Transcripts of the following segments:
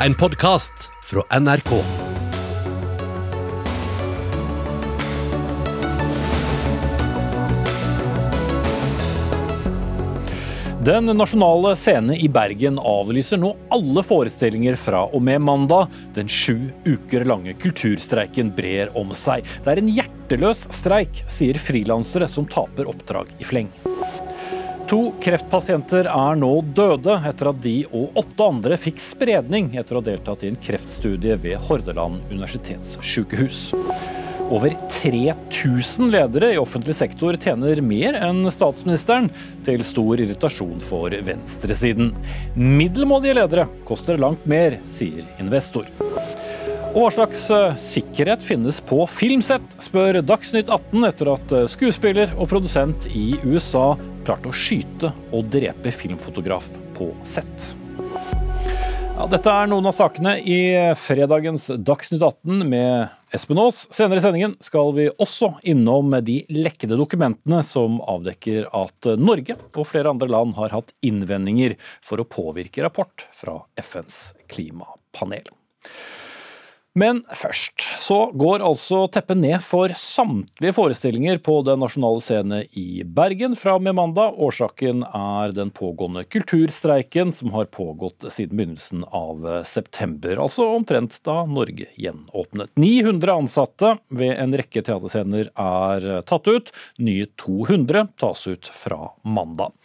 en podkast fra NRK. Den nasjonale scene i Bergen avlyser nå alle forestillinger fra og med mandag. Den sju uker lange kulturstreiken brer om seg. Det er en hjerteløs streik, sier frilansere som taper oppdrag i fleng. To kreftpasienter er nå døde etter at de og åtte andre fikk spredning etter å ha deltatt i en kreftstudie ved Hordaland universitetssykehus. Over 3000 ledere i offentlig sektor tjener mer enn statsministeren, til stor irritasjon for venstresiden. Middelmådige ledere koster langt mer, sier investor. Og hva slags eh, sikkerhet finnes på filmsett, spør Dagsnytt 18 etter at eh, skuespiller og produsent i USA klarte å skyte og drepe filmfotograf på sett. Ja, dette er noen av sakene i fredagens Dagsnytt 18 med Espen Aas. Senere i sendingen skal vi også innom de lekkede dokumentene som avdekker at Norge og flere andre land har hatt innvendinger for å påvirke rapport fra FNs klimapanel. Men først så går altså teppet ned for samtlige forestillinger på Den nasjonale scene i Bergen fra og med mandag. Årsaken er den pågående kulturstreiken som har pågått siden begynnelsen av september. Altså omtrent da Norge gjenåpnet. 900 ansatte ved en rekke teaterscener er tatt ut. Nye 200 tas ut fra mandag.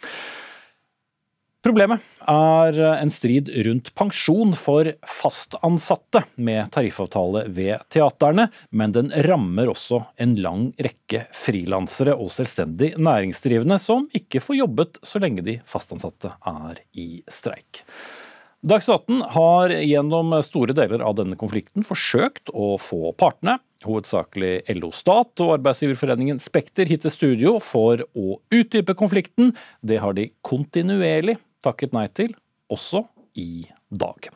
Problemet er en strid rundt pensjon for fastansatte med tariffavtale ved teaterne, men den rammer også en lang rekke frilansere og selvstendig næringsdrivende som ikke får jobbet så lenge de fastansatte er i streik. Dagsnytt 18 har gjennom store deler av denne konflikten forsøkt å få partene, hovedsakelig LO Stat og arbeidsgiverforeningen Spekter, hit til studio for å utdype konflikten. Det har de kontinuerlig takket nei til, også i dag.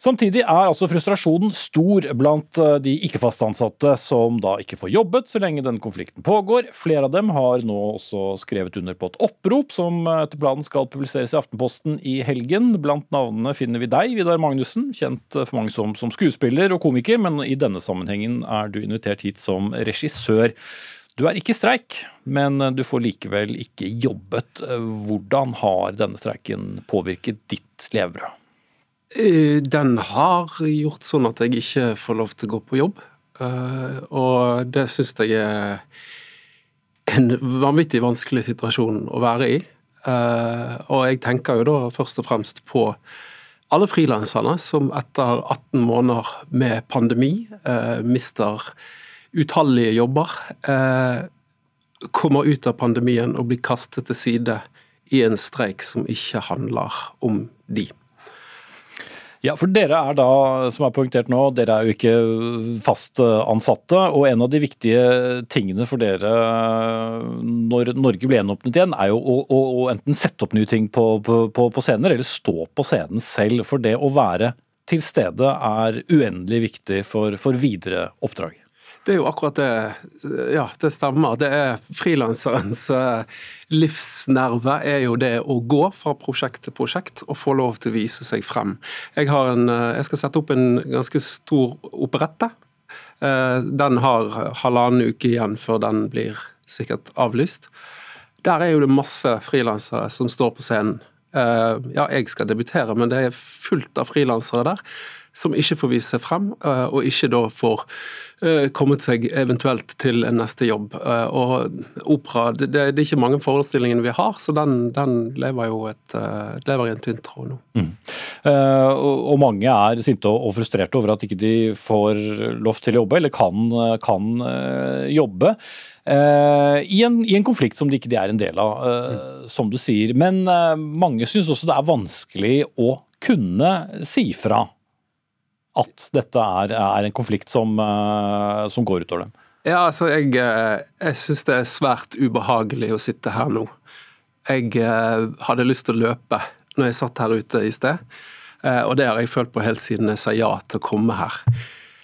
Samtidig er altså frustrasjonen stor blant eh, de ikke-fast ansatte som da ikke får jobbet så lenge denne konflikten pågår. Flere av dem har nå også skrevet under på et opprop som eh, etter planen skal publiseres i Aftenposten i helgen. Blant navnene finner vi deg, Vidar Magnussen, kjent eh, for mange som, som skuespiller og komiker, men i denne sammenhengen er du invitert hit som regissør. Du er ikke i streik, men du får likevel ikke jobbet. Hvordan har denne streiken påvirket ditt levebrød? Eh, den har gjort sånn at jeg ikke får lov til å gå på jobb. Eh, og det syns jeg er en vanvittig vanskelig situasjon å være i. Eh, og jeg tenker jo da først og fremst på alle frilanserne som etter 18 måneder med pandemi mister utallige jobber, eh, kommer ut av pandemien og blir kastet til side i en streik som ikke handler om de. Ja, for dere er da, som er poengtert nå, dere er jo ikke fast ansatte. Og en av de viktige tingene for dere når Norge blir gjenåpnet igjen, er jo å, å, å, enten sette opp nye ting på, på, på scener, eller stå på scenen selv. For det å være til stede er uendelig viktig for, for videre oppdrag. Det er jo akkurat det. Ja, det stemmer. Det er frilanserens eh, livsnerve er jo det å gå fra prosjekt til prosjekt og få lov til å vise seg frem. Jeg, en, eh, jeg skal sette opp en ganske stor operette. Eh, den har halvannen uke igjen før den blir sikkert avlyst. Der er jo det masse frilansere som står på scenen. Ja, jeg skal debutere, men det er fullt av frilansere der som ikke får vise seg frem, og ikke da får Eh, kommet seg eventuelt til en neste jobb. Eh, og opera, det, det, er ikke mange forestillingene vi har, så den, den lever jo et, lever i en tynn tråd nå. Mm. Og, mange er sinte og, frustrerte over at ikke de får lov til å jobbe, eller kan, kan jobbe. I en, I, en, konflikt som de ikke er en del av, mm. som du sier. Men mange syns også det er vanskelig å kunne si fra at dette er, er en konflikt som, uh, som, går utover dem? Ja, altså jeg, eh, jeg syns det er svært ubehagelig å sitte her nå. Jeg uh, hadde lyst til å løpe når jeg satt her ute i sted, og det har jeg følt på helt siden jeg sa ja til å komme her.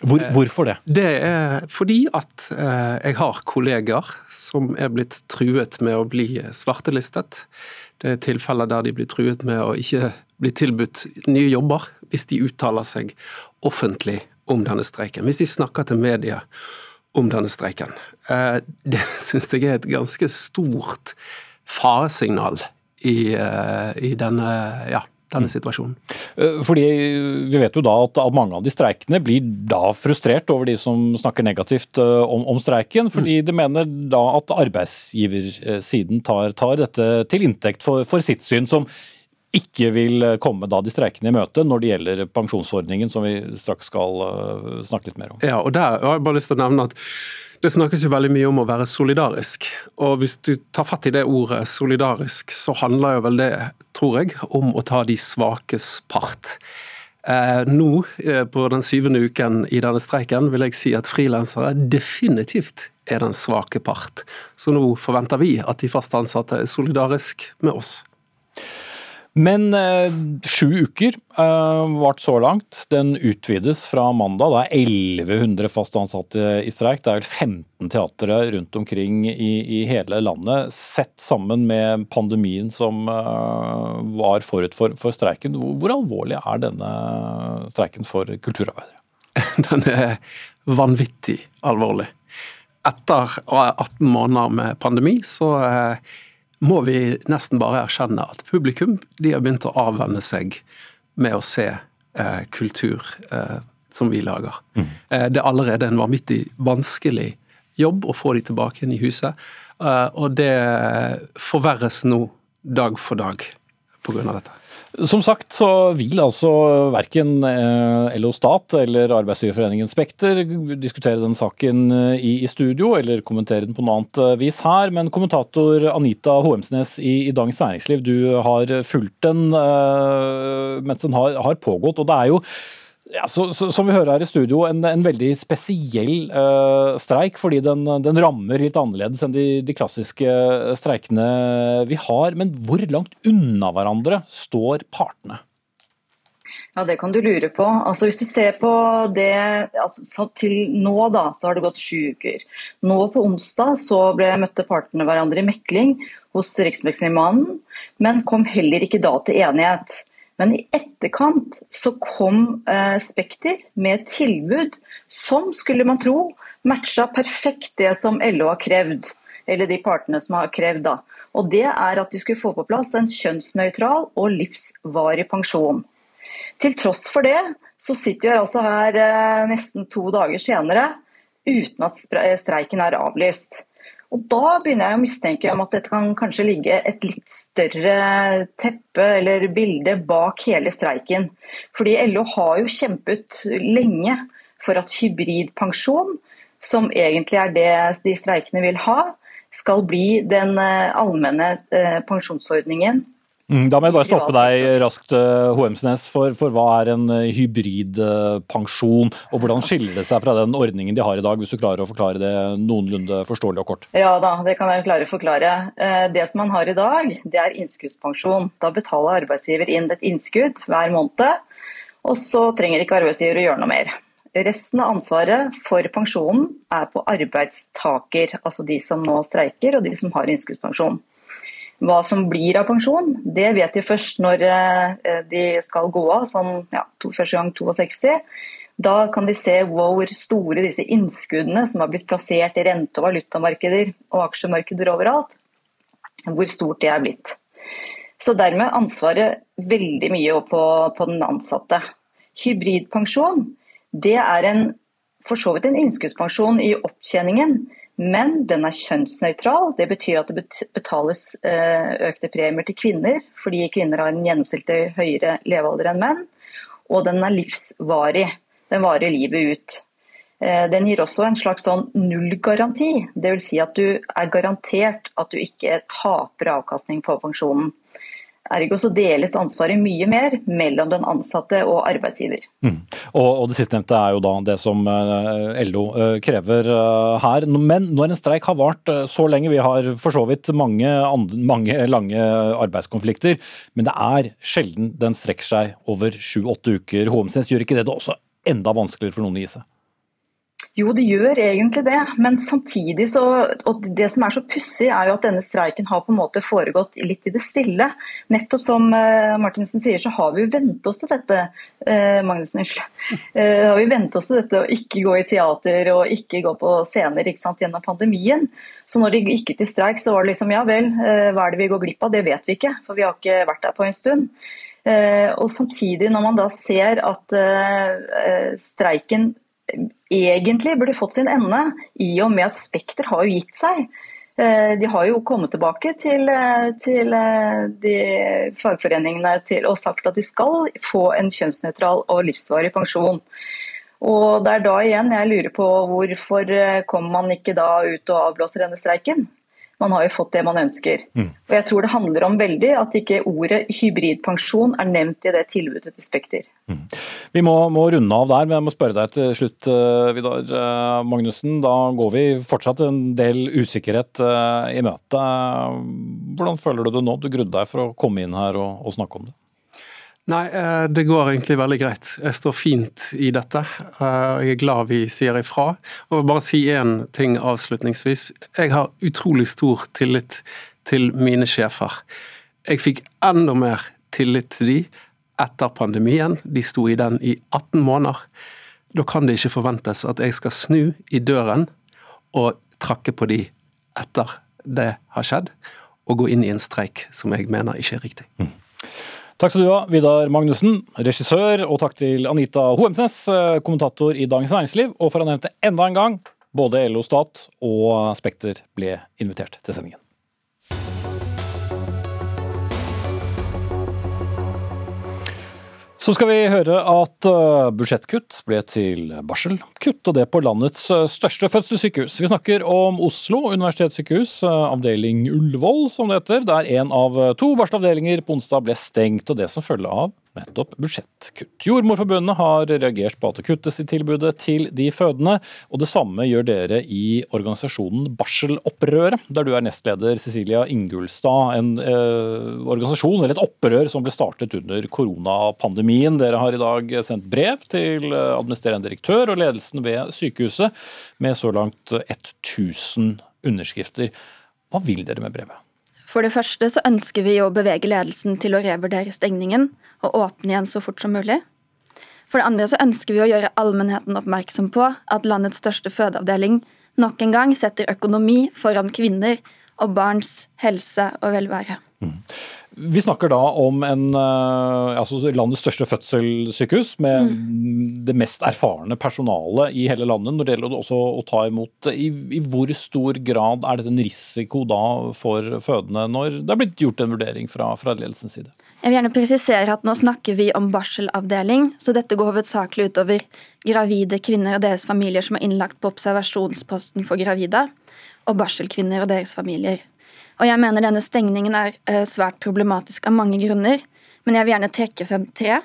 Hvor, hvorfor det? Det er fordi at eh, jeg har kolleger som er blitt truet med å bli svartelistet. Det er tilfeller der de blir truet med å ikke bli tilbudt nye jobber hvis de uttaler seg offentlig om denne streiken. Hvis de snakker til media om denne streiken. Eh, det syns jeg er et ganske stort faresignal i, eh, i denne, ja, denne situasjonen. Eh, fordi Vi vet jo da at, mange av de streikende blir da frustrert over de som snakker negativt om, om streiken, fordi de mener da at arbeidsgiversiden tar, tar dette til inntekt for, for sitt syn, som ikke vil komme da de streikende i møte når det gjelder pensjonsordningen, som vi straks skal snakke litt mer om. Ja, og der har jeg bare lyst til å nevne at det snakkes jo veldig mye om å være solidarisk. Og hvis du tar fatt i det ordet solidarisk, så handler jo vel det, tror jeg, om å ta de svakes part. Eh, nå, eh, på den syvende uken i denne streiken, vil jeg si at frilansere definitivt er den svake part. Så nå forventer vi at de fast ansatte er solidarisk med oss. Men eh, sju uker eh, vart så langt. Den utvides fra mandag. Det er 1100 fast ansatte i streik. Det er vel 15 teatre rundt omkring i, i, hele landet. Sett sammen med pandemien som eh, var forut for, for streiken. Hvor, hvor, alvorlig er denne streiken for kulturarbeidere? Den er vanvittig alvorlig. Etter 18 måneder med pandemi så eh, må vi nesten bare erkjenne at publikum de har begynt å avvenne seg med å se eh, kultur eh, som vi lager. Mm. Eh, det er allerede en vanvittig vanskelig jobb å få de tilbake inn i huset, eh, og det forverres nå dag for dag pga. dette. Som sagt så vil altså verken eh, LO Stat eller Arbeidsgiverforeningen Spekter diskutere den saken i, i, studio eller kommentere den på noe annet eh, vis her. Men kommentator Anita Hoemsnes i, i Dagens Næringsliv, du har fulgt den mens den har, har pågått. og det er jo ja, så, så, Som vi hører her i studio, en, en veldig spesiell uh, streik. Fordi den, den, rammer litt annerledes enn de, de, klassiske streikene vi har. Men hvor langt unna hverandre står partene? Ja, Det kan du lure på. Altså, hvis du ser på det altså, Til nå da, så har det gått sju uker. Nå på onsdag så ble, møtte partene hverandre i mekling hos Riksmekleren, men kom heller ikke da til enighet. Men i etterkant så kom eh, Spekter med et tilbud som, skulle man tro, matcha perfekt det som LO har krevd. Eller de partene som har krevd, da. Og det er at de skulle få på plass en kjønnsnøytral og livsvarig pensjon. Til tross for det, så sitter vi altså her eh, nesten to dager senere uten at streiken er avlyst. Og Da begynner jeg å mistenke om at dette kan kanskje ligge et litt større teppe eller bilde bak hele streiken. Fordi LO har jo kjempet lenge for at hybridpensjon, som egentlig er det de streikende vil ha, skal bli den eh, allmenne eh, pensjonsordningen da må jeg bare stoppe deg raskt, Hoemsnes. Eh, for, for hva er en eh, hybridpensjon, og hvordan skiller det seg fra den ordningen de har i dag, hvis du klarer å forklare det noenlunde forståelig og kort? Ja da, det kan jeg klare å forklare. Eh, det som man har i dag, det er innskuddspensjon. Da betaler arbeidsgiver inn et innskudd hver måned, og så trenger ikke arbeidsgiver å gjøre noe mer. Resten av ansvaret for pensjonen er på arbeidstaker, altså de som nå streiker og de som har innskuddspensjon. Hva som blir av pensjon, det vet vi først når eh, de skal gå av, sånn ja, første gang 62. Da kan de se hvor store disse innskuddene som har blitt plassert i rente- og valutamarkeder og aksjemarkeder overalt, hvor stort det er blitt. Så dermed ansvaret veldig mye på, på den ansatte. Hybridpensjon det er en, for så vidt en innskuddspensjon i opptjeningen, men den er kjønnsnøytral. Det betyr at det betales eh, økte premier til kvinner, fordi kvinner har en gjennomsnittlig høyere levealder enn menn. Og den er livsvarig. Den varer livet ut. Eh, den gir også en slags sånn nullgaranti. Dvs. Si at du er garantert at du ikke taper avkastning på pensjonen. Ergo så deles ansvaret mye mer mellom den ansatte og arbeidsgiver. Mm. Og, og, Det sistnevnte er jo da det som eh, LO eh, krever eh, her. Men når en streik har vart så lenge, vi har for så vidt mange, mange lange arbeidskonflikter, men det er sjelden den strekker seg over sju-åtte uker. Hoemsnes gjør ikke det det også enda vanskeligere for noen å gi seg? Jo, det gjør egentlig det. Men samtidig så og Det som er så pussig, er jo at denne streiken har på en måte foregått litt i det stille. Nettopp som uh, Martinsen sier, så har vi jo vent oss til dette. Uh, Magnussen, unnskyld. Uh, har vi vent oss til dette å ikke gå i teater og ikke gå på scener sant, gjennom pandemien. Så når de gikk ut i streik, så var det liksom ja vel, hva er det vi går glipp av? Det vet vi ikke, for vi har ikke vært der på en stund. Og samtidig, når man da ser at streiken egentlig burde fått sin ende, i og med at Spekter har jo gitt seg. Eh, de har jo kommet tilbake til, eh, til eh, de fagforeningene til, og sagt at de skal få en kjønnsnøytral og livsvarig pensjon. Og Det er da igjen jeg lurer på hvorfor kommer man ikke da ut og avblåser denne streiken? Man har jo fått det man ønsker. Mm. Og Jeg tror det handler om veldig at ikke ordet hybridpensjon er nevnt i det tilbudet til Spekter. Mm. Vi må, må, runde av der, men jeg må spørre deg til slutt, eh, Vidar eh, Magnussen. Da går vi fortsatt en del usikkerhet eh, i møte. Hvordan føler du det nå? Du grudde deg for å komme inn her og, og snakke om det. Nei, eh, det går egentlig veldig greit. Jeg står fint i dette. Eh, jeg er glad vi sier ifra. Og bare si én ting avslutningsvis. Jeg har utrolig stor tillit til mine sjefer. Jeg fikk enda mer tillit til de etter pandemien. De sto i den i 18 måneder. Da kan det ikke forventes at jeg skal snu i døren og trakke på de etter det har skjedd, og gå inn i en streik som jeg mener ikke er riktig. Mm. Takk skal du ha, Vidar Magnussen, regissør, og takk til Anita Hoemsnes, eh, kommentator i Dagens Næringsliv. Og for å nevne enda en gang, både LO Stat og Spekter ble invitert til sendingen. Så skal vi høre at eh, budsjettkutt ble til barselkutt, og det på landets eh, største fødselssykehus. Vi snakker om Oslo universitetssykehus, eh, avdeling Ullevål som det heter, der en av to barselavdelinger på onsdag ble stengt, og det som følge av nettopp budsjettkutt. Jordmorforbundet har reagert på at det kuttes i tilbudet til de fødende, og det samme gjør dere i organisasjonen Barselopprøret, der du er nestleder Cecilia Ingulstad. En eh, organisasjon, eller et opprør, som ble startet under koronapandemien. Dere har i dag sendt brev til administrerende direktør og ledelsen ved sykehuset, med så langt 1000 underskrifter. Hva vil dere med brevet? For det første så ønsker vi å bevege ledelsen til å revurdere stengningen og åpne igjen så fort som mulig. For det andre så ønsker vi å gjøre allmennheten oppmerksom på at landets største fødeavdeling nok en gang setter økonomi foran kvinner og barns helse og velvære. Mm. Vi snakker da om en, eh, altså landets største fødselssykehus med mm. det mest erfarne personalet i hele landet når det gjelder også å ta imot. I, I, hvor stor grad er dette en risiko da for fødende, når det er blitt gjort en vurdering fra, fra ledelsens side? Jeg vil gjerne presisere at Nå snakker vi om barselavdeling, så dette går hovedsakelig utover gravide kvinner og deres familier som er innlagt på observasjonsposten for gravide, og barselkvinner og deres familier. Og jeg mener denne stengningen er eh, svært problematisk av mange grunner, men jeg vil gjerne trekke frem tre.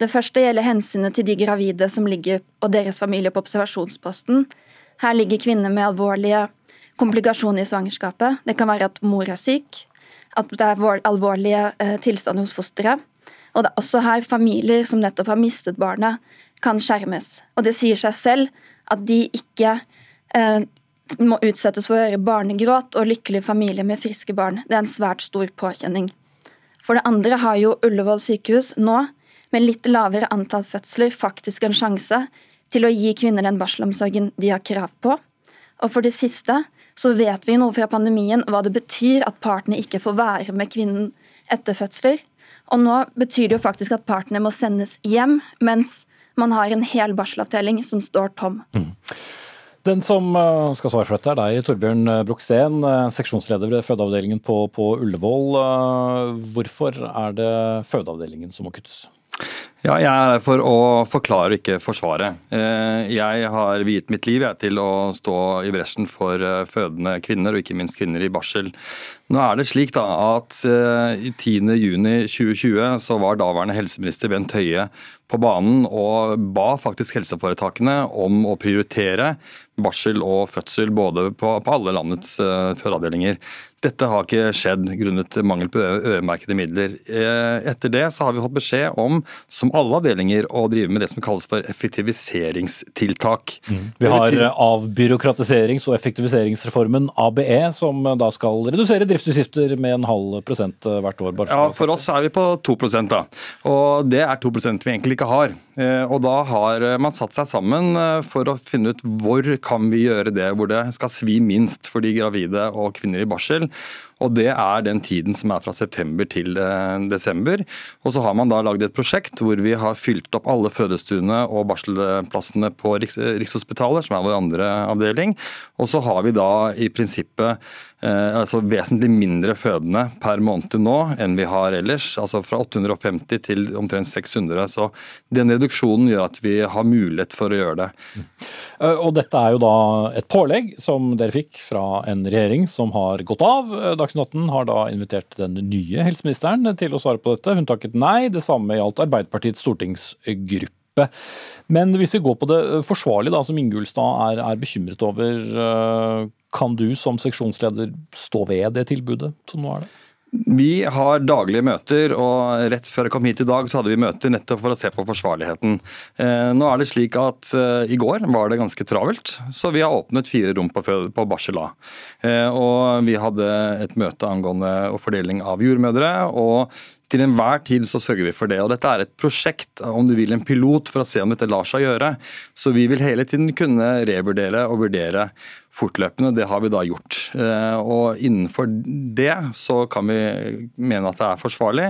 Det første gjelder hensynet til de gravide som ligger og deres familie på observasjonsposten. Her ligger kvinner med alvorlige komplikasjoner i svangerskapet. Det kan være at mor er syk, at det er alvorlige eh, tilstander hos fosteret. Og det er også her familier som nettopp har mistet barnet, kan skjermes. Og det sier seg selv at de ikke eh, må utsettes for barnegråt og lykkelige familier med friske barn. Det er en svært stor påkjenning. For det andre har jo Ullevål sykehus nå, med litt lavere antall fødsler, faktisk en sjanse til å gi kvinner den barselomsorgen de har krav på. Og for det siste så vet vi noe fra pandemien hva det betyr at partene ikke får være med kvinnen etter fødsler. Og nå betyr det jo faktisk at partene må sendes hjem, mens man har en hel barselavdeling som står tom. Mm. Den som eh, skal svare for dette, er deg, Torbjørn Broksten, eh, seksjonsleder ved fødeavdelingen på, på Ullevål. Eh, hvorfor er det fødeavdelingen som må kuttes? Ja, jeg er her for å forklare og ikke forsvare. Jeg har viet mitt liv til å stå i bresjen for fødende kvinner, og ikke minst kvinner i barsel. Nå er det slik da at i 10.6.2020 så var daværende helseminister Bent Høie på banen og ba faktisk helseforetakene om å prioritere barsel og fødsel både på, på alle landets uh, fødeavdelinger. Dette har ikke skjedd grunnet mangel på øremerkede midler. Eh, etter det så har vi fått beskjed om, som alle avdelinger, å drive med det som kalles for effektiviseringstiltak. Mm. Vi har avbyråkratiserings- og effektiviseringsreformen ABE, som da skal redusere driftsutgifter med en halv prosent hvert år. ja, For oss er vi på 2 da. Og det er 2% vi egentlig ikke har. Eh, og da har man satt seg sammen for å finne ut hvor kan vi gjøre det hvor det skal svi minst for de gravide og kvinner i barsel. Og Det er den tiden som er fra september til eh, desember. Og Så har man da lagd et prosjekt hvor vi har fylt opp alle fødestuene og barselplassene på Rikshospitalet, som er vår andre avdeling. Og så har vi da i prinsippet altså vesentlig mindre fødende per måned nå enn vi har ellers. altså Fra 850 til omtrent 600. Så den reduksjonen gjør at vi har mulighet for å gjøre det. Eh, og Dette er jo da et pålegg som dere fikk fra en regjering som har gått av. Dagsnytt 18 har da invitert den nye helseministeren til å svare på dette. Hun takket nei. Det samme gjaldt Arbeiderpartiets stortingsgruppe. Men hvis vi går på det forsvarlige, da, som Ingulstad er, er bekymret over, eh, kan du som seksjonsleder stå ved det tilbudet som nå er det? Vi har daglige møter, og rett før jeg kom hit i dag så hadde vi møter nettopp for å se på forsvarligheten. Eh, nå er det slik at eh, I går var det ganske travelt, så vi har åpnet fire rom på, barsel A. Eh, og vi hadde et møte angående fordeling av jordmødre. og til enhver tid så sørger vi for det. og Dette er et prosjekt, om du vil en pilot, for å se om dette lar seg gjøre. Så vi vil hele tiden kunne revurdere og vurdere fortløpende. Det har vi da gjort. Eh, og innenfor det så kan vi mene at det er forsvarlig.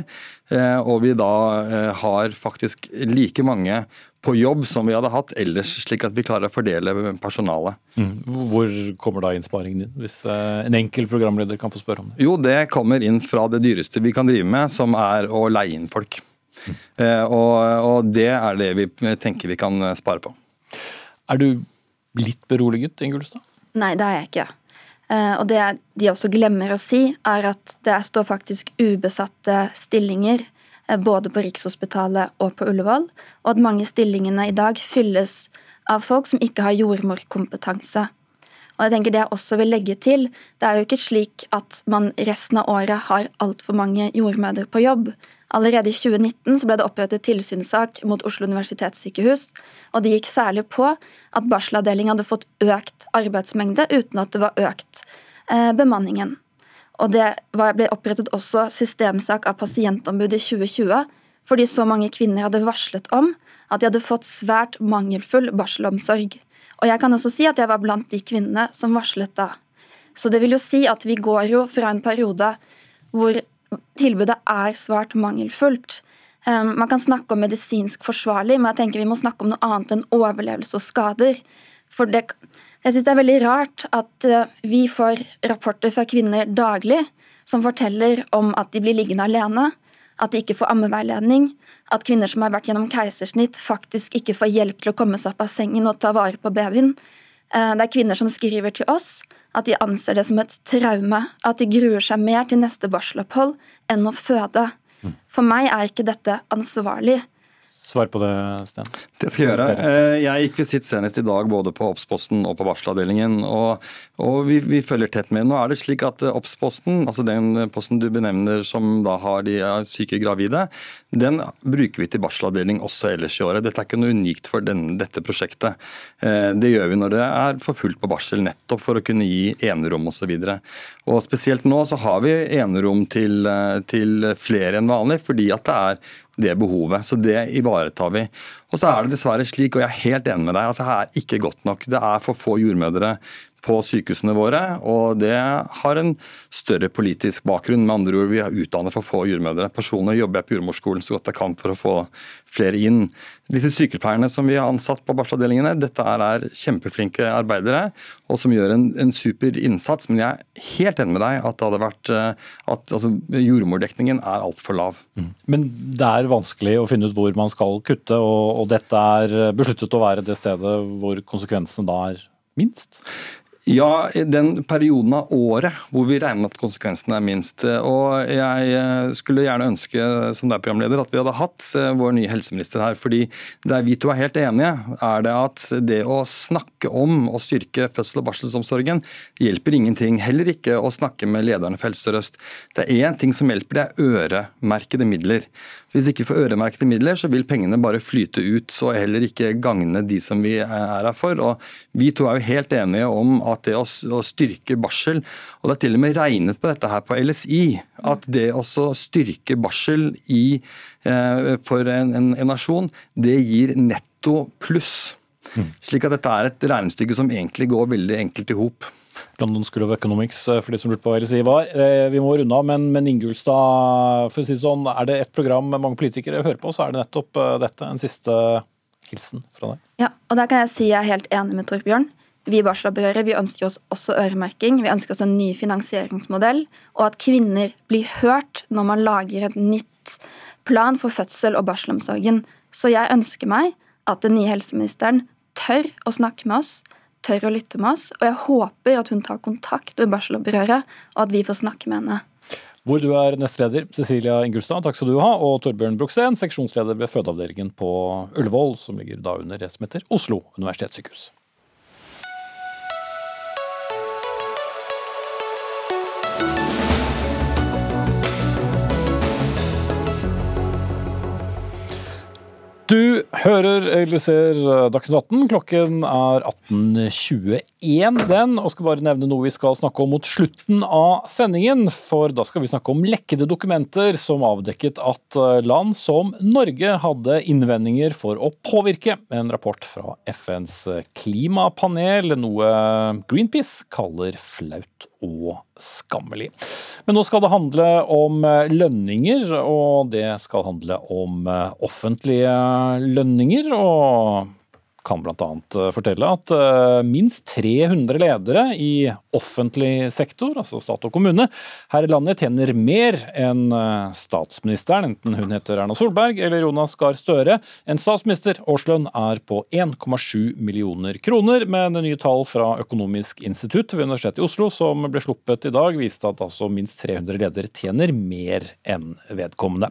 Eh, og vi da eh, har faktisk like mange på jobb som vi hadde hatt ellers, slik at vi klarer å fordele personalet. Mm. Hvor kommer da innsparingen din, hvis en enkel programleder kan få spørre om det? Jo, det kommer inn fra det dyreste vi kan drive med, som er å leie inn folk. Mm. Og, og, det er det vi tenker vi kan spare på. Er du litt beroliget, Ingulstad? Nei, det er jeg ikke. Uh, og det de også glemmer å si, er at det står faktisk ubesatte stillinger uh, både på Rikshospitalet og på Ullevål, og at mange stillingene i dag fylles av folk som ikke har jordmorkompetanse. Og jeg tenker Det jeg også vil legge til, det er jo ikke slik at man resten av året har altfor mange jordmødre på jobb. Allerede i 2019 ble det opprettet tilsynssak mot Oslo universitetssykehus. og Det gikk særlig på at barselavdelingen hadde fått økt arbeidsmengde uten at det var økt eh, bemanningen. Og Det ble opprettet også systemsak av pasientombudet i 2020 fordi så mange kvinner hadde varslet om at de hadde fått svært mangelfull barselomsorg. Og jeg kan også si at jeg var blant de kvinnene som varslet da. Så det vil jo si at vi går jo fra en periode hvor tilbudet er svært mangelfullt. Um, man kan snakke om medisinsk forsvarlig, men jeg tenker vi må snakke om noe annet enn overlevelse og skader. For det, jeg synes det er veldig rart at uh, vi får rapporter fra kvinner daglig som forteller om at de blir liggende alene, at de ikke får ammeveiledning, at kvinner som har vært gjennom keisersnitt, faktisk ikke får hjelp til å komme seg opp av sengen og ta vare på babyen. Uh, det er kvinner som skriver til oss at de anser det som et traume, at de gruer seg mer til neste barselopphold enn å føde. For meg er ikke dette ansvarlig. Svar på det, Sten. Det skal jeg gjøre. Eh, jeg gikk visitt senest i dag både på Obs-posten og på varselavdelingen. Og, og vi, vi, følger tett med. Nå er det slik at eh, Obs-posten, altså den posten du benevner som da har de syke gravide, den bruker vi til barselavdeling også ellers i året. Dette er ikke noe unikt for den, dette prosjektet. Eh, det gjør vi når det er for fullt på barsel, nettopp for å kunne gi enerom osv. Spesielt nå så har vi enerom til, til flere enn vanlig, fordi at det er det behovet. Så det ivaretar vi. Og så er det dessverre slik, og jeg er helt enig med deg, at det er ikke godt nok. Det er for få jordmødre på sykehusene våre, og det har en større politisk bakgrunn. Med andre ord, vi har utdannet for få jordmødre. Personlig jobber jeg på jordmorskolen så godt jeg kan for å få flere inn. Disse sykepleierne som vi har ansatt på barselavdelingene, dette er kjempeflinke arbeidere og som gjør en, en, super innsats. Men jeg er helt enig med deg at vært eh, at altså, jordmordekningen er altfor lav. Mm. Men det er vanskelig å finne ut hvor man skal kutte, og, og dette er besluttet å være det stedet hvor konsekvensene da er minst? Ja, i den perioden av året hvor vi regner at konsekvensene er minst. Og jeg eh, skulle gjerne ønske som deg, er programleder, at vi hadde hatt eh, vår nye helseminister her. fordi Der vi to er helt enige, er det at det å snakke om å styrke fødsel- og barselsomsorgen hjelper ingenting. Heller ikke å snakke med lederne for Helse Sør-Øst. Det er én ting som hjelper, det er øremerkede midler. Hvis ikke får øremerkede midler, så vil pengene bare flyte ut og heller ikke gagne de som vi er her for. Og vi to er jo helt enige om at det å, styrke barsel, og det er til og med regnet på dette her på LSI, at det å styrke barsel i, eh, for en, en, en nasjon, det gir netto pluss. Mm. Slik at dette er et regnestykke som egentlig går veldig enkelt i hop. London School of Economics, eh, for de som lurte på hva LSI var. Eh, vi må runde av, men, men Ingulstad, for å si det sånn, er det et program mange politikere hører på, så er det nettopp eh, dette. En siste hilsen fra deg. Ja, og der kan jeg si jeg er helt enig med Torbjørn. Vi i barselopprøret vi ønsker oss også øremerking. Vi ønsker oss en ny finansieringsmodell, og at kvinner blir hørt når man lager et nytt plan for fødsel og barselomsorgen. Så jeg ønsker meg at den nye helseministeren tør å snakke med oss tør å lytte med oss. Og jeg håper at hun tar kontakt med barselopprøret, og at vi får snakke med henne. Hvor du er nestleder, Cecilia Ingulstad, takk skal du ha, og Torbjørn Broksten, seksjonsleder ved fødeavdelingen på Ullevål, som ligger da under det som heter Oslo universitetssykehus. Du hører eller ser Dagsnytt 18. Klokken er 18.21 den, og skal bare nevne noe vi skal snakke om mot slutten av sendingen. For da skal vi snakke om lekkede dokumenter som avdekket at eh, land som Norge hadde innvendinger for å påvirke. En rapport fra FNs klimapanel, noe Greenpeace kaller flaut og skammelig. Men nå skal det handle om eh, lønninger, og det skal handle om eh, offentlige lønninger. og kan bl.a. Eh, fortelle at eh, minst 300 ledere i offentlig sektor, altså stat og kommune, her i landet tjener mer enn eh, statsministeren, enten hun heter Erna Solberg eller Jonas Gahr Støre. En statsminister årslønn er på 1,7 millioner kroner, men nye tall fra Økonomisk institutt ved Universitetet i Oslo som ble sluppet i dag, viste at altså minst 300 ledere tjener mer enn vedkommende.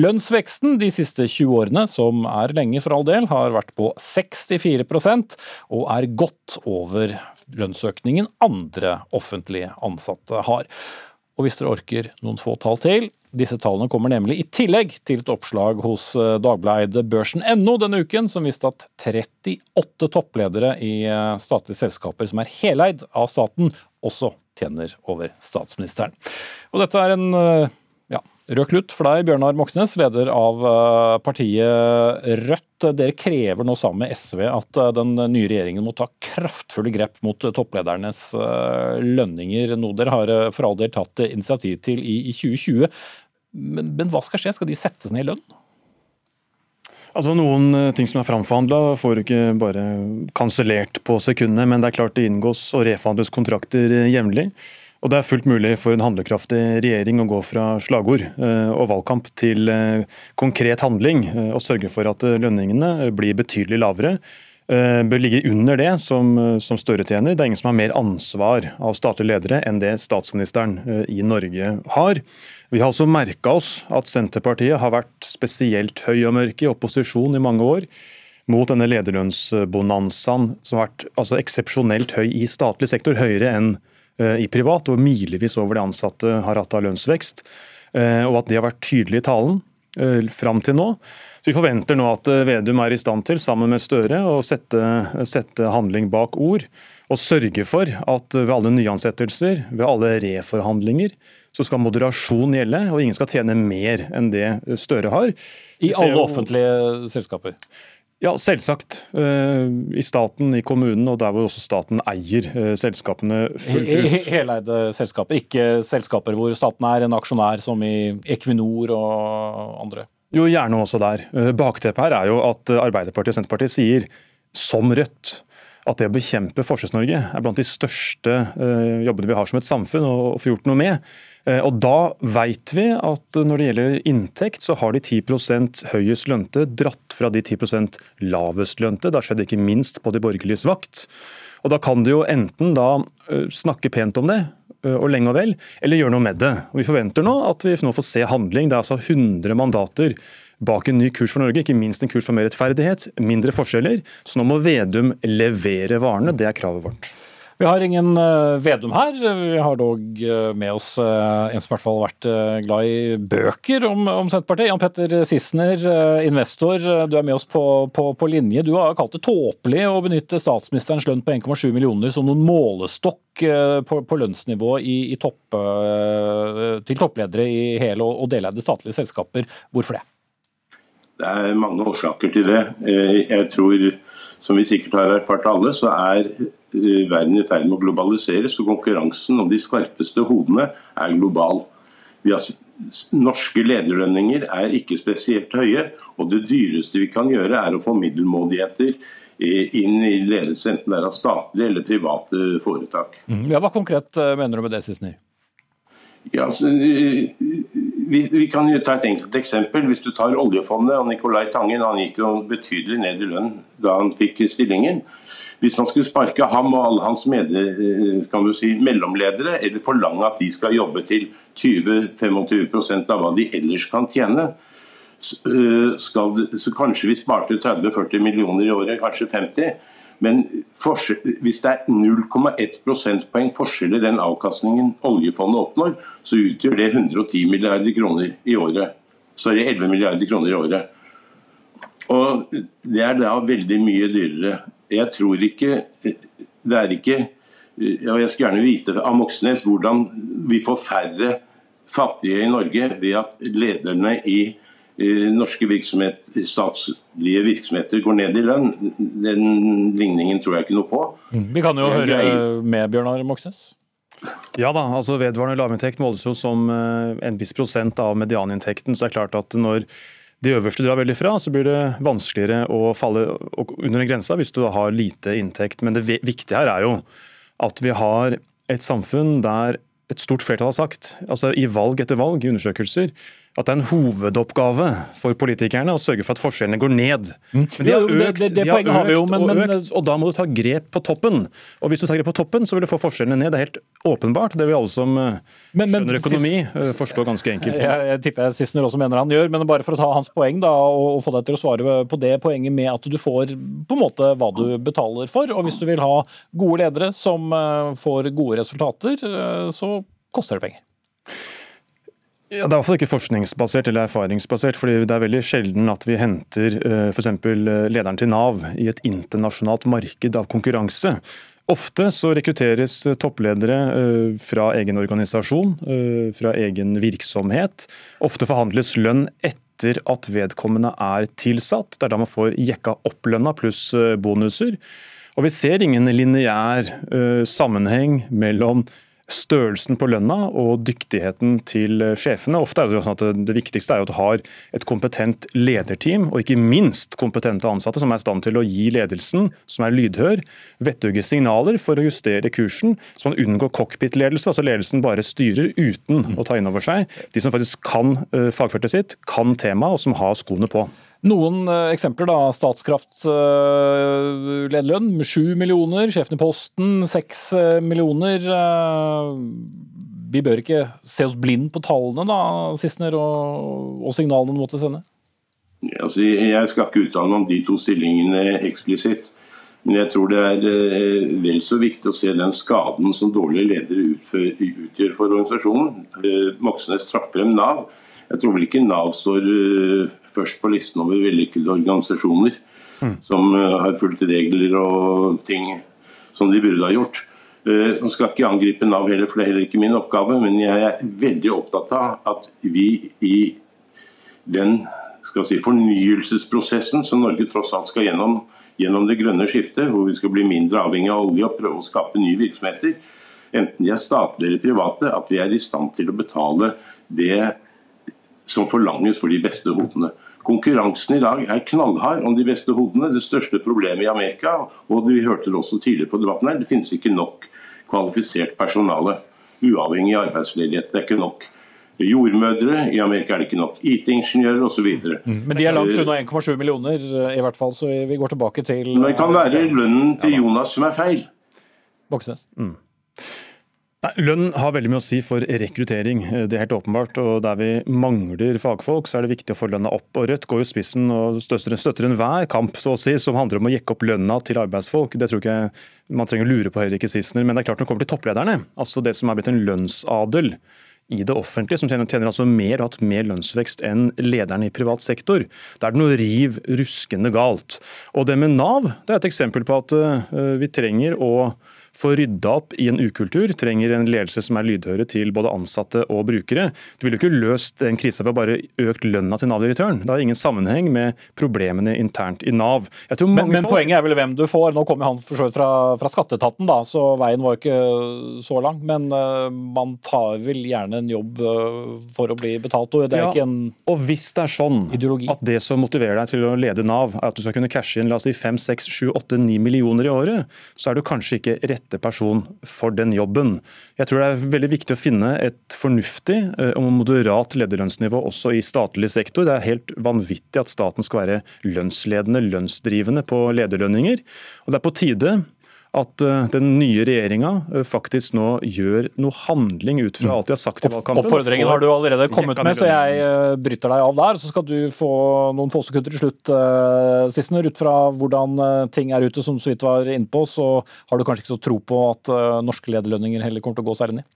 Lønnsveksten de siste 20 årene, som er lenge for all del, har vært på 6 64% og er godt over lønnsøkningen andre offentlige ansatte har. Og hvis dere orker noen få tall til disse tallene kommer nemlig i tillegg til et oppslag hos eh, dagbladet Børsen.no denne uken, som viste at 38 toppledere i eh, statlige selskaper som er heleid av staten, også tjener over statsministeren. Og dette er en eh, rød klutt for deg, Bjørnar Moxnes, leder av partiet Rødt. Dere krever nå sammen med SV at eh, den nye regjeringen må ta kraftfulle grep mot toppledernes eh, lønninger, noe dere har eh, for all del tatt initiativ til i 2020. Men, men hva skal skje? Skal de settes ned i lønn? Altså Noen ting som er framforhandla, får ikke bare kansellert på sekundene, men det er klart det inngås og reforhandles kontrakter jevnlig. Og Det er fullt mulig for en handlekraftig regjering å gå fra slagord eh, og valgkamp til eh, konkret handling eh, og sørge for at lønningene blir betydelig lavere. Bør ligge under det som, som Støre tjener. Det er ingen som har mer ansvar av statlige ledere enn det statsministeren i Norge har. Vi har også merka oss at Senterpartiet har vært spesielt høy og mørk i opposisjon i mange år mot denne lederlønnsbonanzaen som har vært altså, eksepsjonelt høy i statlig sektor, høyere enn i privat, og milevis over det ansatte har hatt av lønnsvekst. Eh, og at det har vært tydelig i talen eh, fram til nå. Så Vi forventer nå at Vedum er i stand til, sammen med Støre, å sette, sette handling bak ord. Og sørge for at ved alle nyansettelser, ved alle reforhandlinger, så skal moderasjon gjelde, og ingen skal tjene mer enn det Støre har. I alle offentlige selskaper? Ja, selvsagt. Eh, I staten, i kommunen og der hvor også staten eier eh, selskapene fullt ut. Heleide selskaper, ikke selskaper hvor staten er en aksjonær, som i Equinor og andre? Jo, gjerne også der. Eh, bakteppet her er jo at Arbeiderpartiet og Senterpartiet sier, som Rødt, at det å bekjempe Forskjells-Norge er blant de største uh, jobbene vi har som et samfunn og få gjort noe med. Uh, og Da vet vi at når det gjelder inntekt, så har de 10 høyest lønte dratt fra de 10 lavest lønte. Det har skjedd ikke minst på de borgerliges vakt. Og Da kan du jo enten da uh, snakke pent om det, og lenge og vel, eller gjøre noe med det. Og Vi forventer nå at vi nå får se handling. Det er altså 100 mandater bak en ny kurs for Norge, ikke minst en kurs for mer rettferdighet, mindre forskjeller. Så nå må Vedum levere varene, det er kravet vårt. Vi har ingen uh, Vedum her. Vi har dog uh, med oss uh, en som i hvert fall har vært glad i bøker om, om Senterpartiet. Jan Petter Sissener, investor. Du er med oss på, på, på, linje. Du har kalt det tåpelig å benytte statsministerens lønn på 1,7 millioner som noen målestokk på, på lønnsnivå i, i topp, til toppledere i hele og, og deleide statlige selskaper. Hvorfor det? Det er mange årsaker til det. Eh, jeg tror, som vi sikkert har erfart alle, så er eh, verden i ferd med å globaliseres, og konkurransen om de skarpeste hodene er global. Har, norske lederlønninger er ikke spesielt høye, og det dyreste vi kan gjøre er å få middelmådigheter eh, inn i ledelse, enten det er av statlige eller private foretak. Mm. Ja, hva konkret mener du med det, Sissener? Ja, altså, vi, vi, kan jo ta et enkelt eksempel. Hvis du tar oljefondet og Nicolai Tangen, han gikk jo betydelig ned i lønn da han fikk stillingen. Hvis man skulle sparke ham og alle hans med, du si, mellomledere, eller forlange at de skal jobbe til 20-25% av hva de ellers kan tjene, skal, så kanskje vi sparte 30-40 millioner i året, kanskje 50 men hvis det er 0,1 prosentpoeng forskjell i den avkastningen oljefondet oppnår, så utgjør det 110 milliarder kroner i året. Så er det 11 milliarder kroner i året. Og Det er da veldig mye dyrere. Jeg tror ikke Det er ikke og Jeg skulle gjerne vite av Moxnes hvordan vi får færre fattige i Norge ved at lederne i norske virksomhet, statlige virksomheter går ned i lønn. Den ligningen tror jeg ikke noe på. Mm. Vi kan jo høre med Bjørnar Moxnes. Ja da, altså Vedvarende lavinntekt måles jo som eh, en viss prosent av medianinntekten. så det er klart at når de øverste drar veldig fra, så blir det vanskeligere å falle under en grense hvis du har lite inntekt. Men det viktige her er jo at vi har et samfunn der et stort flertall har sagt, altså i valg etter valg, i undersøkelser, at det er en hovedoppgave for politikerne å sørge for at forskjellene går ned. Mm. Men de har økt, de har økt, og økt, og da må du ta grep på toppen. Og hvis du tar grep på toppen, så vil du få forskjellene ned. Det er helt åpenbart. Det vil alle som eh, skjønner økonomi eh, forstå ganske enkelt. Jeg, jeg tipper Sissener også mener han gjør, men bare for å ta hans poeng da, og få deg til å svare på det poenget med at du får på en måte hva du betaler for. Og hvis du vil ha gode ledere som eh, får gode resultater, så koster det penger. Ja, Det er i hvert fall ikke forskningsbasert eller erfaringsbasert. fordi Det er veldig sjelden at vi henter uh, f.eks. lederen til Nav i et internasjonalt marked av konkurranse. Ofte så rekrutteres toppledere uh, fra egen organisasjon, fra egen virksomhet. Ofte forhandles lønn etter at vedkommende er tilsatt. Det er da man får jekka opp lønna pluss bonuser. Og vi ser ingen lineær sammenheng mellom størrelsen på lønna og dyktigheten til sjefene. Ofte er Det sånn at det viktigste er at du har et kompetent lederteam, og ikke minst kompetente ansatte som er i stand til å gi ledelsen, som er lydhør, vettuge signaler for å justere kursen, så man unngår cockpit-ledelse. Altså ledelsen bare styrer uten å ta inn over seg de som faktisk kan eh, fagfeltet sitt, kan temaet, og som har skoene på. Noen uh, eksempler. da, Statskrafts uh, lederlønn sju millioner. Sjefen i Posten seks uh, millioner. vi bør ikke se oss blind på tallene, da, Sissener, og, og signalene du måtte sende? Altså, jeg skal ikke uttale meg om de to stillingene eksplisitt. Men jeg tror det er vel så viktig å se den skaden som dårlige ledere utgjør for organisasjonen. Moxnes trakk frem Nav. Jeg tror vel ikke Nav står først på listen over vellykkede organisasjoner mm. som uh, har fulgt regler og ting som de burde ha gjort. Uh, nå skal ikke angripe Nav heller, for det er heller ikke min oppgave, men jeg er veldig opptatt av at vi i den si, fornyelsesprosessen som Norge tross alt skal gjennom, gjennom det grønne skiftet, hvor vi skal bli mindre avhengig av olje og prøve å skape nye virksomheter, enten de er statlige eller private, at vi er i stand til å betale det som forlanges for de beste hodene. Konkurransen i dag er knallhard om de beste hodene. Det største problemet i Amerika, og vi hørte det også tidligere på debatten her, det finnes ikke nok kvalifisert personale. Uavhengig av arbeidsledighet. Det er ikke nok jordmødre, i Amerika er det ikke nok IT-ingeniører osv. Mm. Men de er langt unna 1,7 millioner, i hvert fall, så vi går tilbake til Men det kan være lønnen til Jonas som er feil. Boksnes. Mm. Nei, lønn har veldig mye å si for rekruttering, det er helt åpenbart. og Der vi mangler fagfolk, så er det viktig å få lønna opp. og Rødt går jo spissen og støtter, støtter enhver kamp så å si, som handler om å jekke opp lønna til arbeidsfolk. Det tror ikke man trenger å lure på heller ikke Sissener. Men det er klart når det kommer til topplederne, altså det som er blitt en lønnsadel i det offentlige, som tjener, tjener altså mer og hatt mer lønnsvekst enn lederne i privat sektor. Da er det noe riv ruskende galt. Og det med Nav det er et eksempel på at uh, vi trenger å få rydda opp i en ukultur, trenger en ledelse som er lydhøre til både ansatte og brukere. Du ville ikke løst den krisa ved bare økt lønna til Nav-direktøren. Det har ingen sammenheng med problemene internt i Nav. men, men poenget er vel hvem du får. Nå kommer han for fra, fra skatteetaten, da, så veien var ikke så lang. Men uh, man tar vel gjerne en jobb uh, for å bli betalt. Og det er ja, ikke en og hvis det er sånn ideologi. at det som motiverer deg til å lede Nav, er at du skal kunne cashe inn la oss si 5, 6, 7, 8, 9 millioner i året, så er du kanskje ikke rett rette person for den jobben. Jeg tror det er veldig viktig å finne et fornuftig eh, og moderat lederlønnsnivå også i statlig sektor. Det er helt vanvittig at staten skal være lønnsledende, lønnsdrivende på lederlønninger. Og det er på tide at eh, den nye regjeringa eh, faktisk nå gjør noe handling ut fra mm. alt de har sagt i valgkampen. Oppfordringen har du allerede kommet med, så jeg eh, bryter deg av der. Så skal du få noen få sekunder til slutt, Sissener. Ut fra hvordan ting er ute, som så vidt var innpå, så har du kanskje ikke så tro på at norske lederlønninger heller kommer til å gå særlig ned?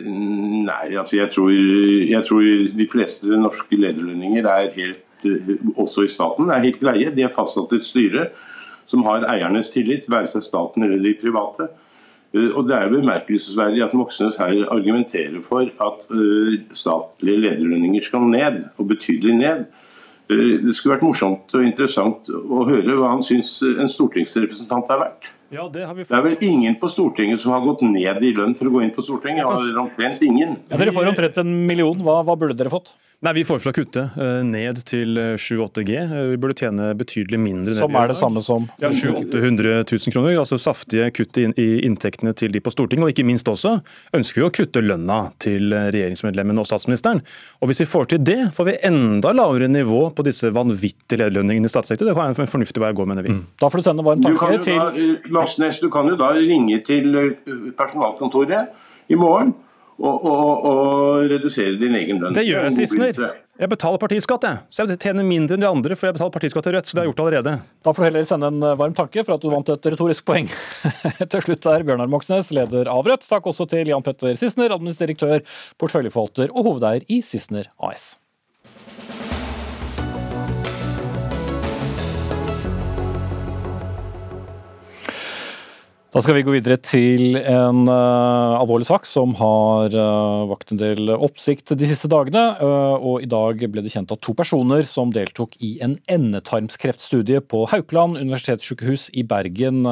Nei, altså jeg tror, jeg tror de fleste norske lederlønninger er helt, også i staten, er helt greie. De er fastsatt i et styre som har eiernes tillit, være seg staten eller de private. Eh, og Det er bemerkelsesverdig at Moxnes her argumenterer for at eh, statlige lederlønninger skal ned, og betydelig ned. Eh, det skulle vært morsomt og interessant å høre hva han syns en stortingsrepresentant er verdt. Ja, det, det, er vel ingen på Stortinget som har gått ned i lønn for å gå inn på Stortinget? Omtrent ingen. Ja, dere får omtrent en million. Hva, hva burde dere fått? Nei, Vi foreslår å kutte uh, ned til 7-8G. Uh, vi burde tjene betydelig mindre. Som er det samme som? Ja, 700 000 kroner. Altså saftige kutt i, i, inntektene til de på Stortinget. Og ikke minst også ønsker vi å kutte lønna til regjeringsmedlemmene og statsministeren. Og hvis vi får til det, får vi enda lavere nivå på disse vanvittige lederlønningene i statssektoren. Det kan være en fornuftig vei å gå, mener vi. Mm. Da får du sende varm tanke til da, Næss, du kan jo da ringe til personalkontoret i morgen og, og, og redusere din egen lønn. Det gjør jeg, Sissener. Jeg betaler partiskatt, jeg. Så jeg tjener mindre enn de andre, for jeg betaler partiskatt til Rødt. Så det har jeg gjort allerede. Da får du heller sende en varm tanke for at du vant et retorisk poeng. til slutt er Bjørnar Moxnes, leder av Rødt. Takk også til Jan Petter Sissener, administreriktør, porteføljeforvalter og hovedeier i Sissener AS. Da skal vi gå videre til en uh, alvorlig sak som har uh, vakt en del oppsikt de siste dagene. Uh, og I dag ble det kjent at to personer som deltok i en endetarmskreftstudie på Haukeland universitetssykehus i Bergen,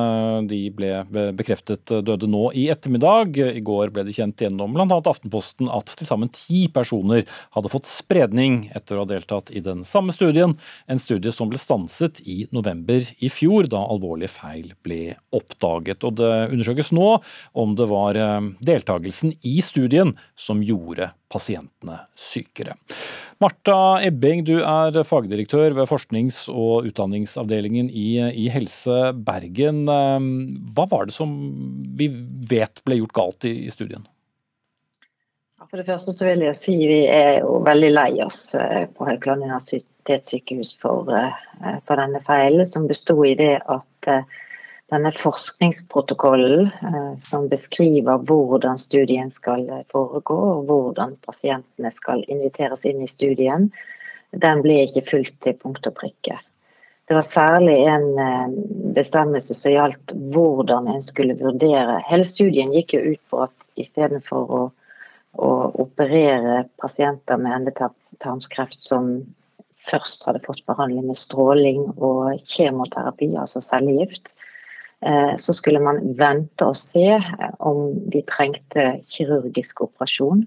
de ble bekreftet døde nå i ettermiddag. I går ble det kjent gjennom bl.a. Aftenposten at til sammen ti personer hadde fått spredning etter å ha deltatt i den samme studien. En studie som ble stanset i november i fjor, da alvorlige feil ble oppdaget og det undersøkes nå om det var eh, deltakelsen i studien som gjorde pasientene sykere. Marta Ebbing, du er fagdirektør ved forsknings- og utdanningsavdelingen i, i, Helse Bergen. Eh, hva var det som vi vet ble gjort galt i, i studien? For det første så vil jeg si vi er jo veldig lei oss eh, på Haukeland universitetssykehus for, for denne feilen, som besto i det at denne forskningsprotokollen eh, som beskriver hvordan studien skal foregå, og hvordan pasientene skal inviteres inn i studien, den ble ikke fulgt til punkt og prikke. Det var særlig en eh, bestemmelse som gjaldt hvordan en skulle vurdere Hele studien gikk jo ut på at istedenfor å, å operere pasienter med endetarmskreft som først hadde fått behandling med stråling og kjemoterapi, altså cellegift, så skulle man vente og se eh, om de trengte kirurgisk operasjon.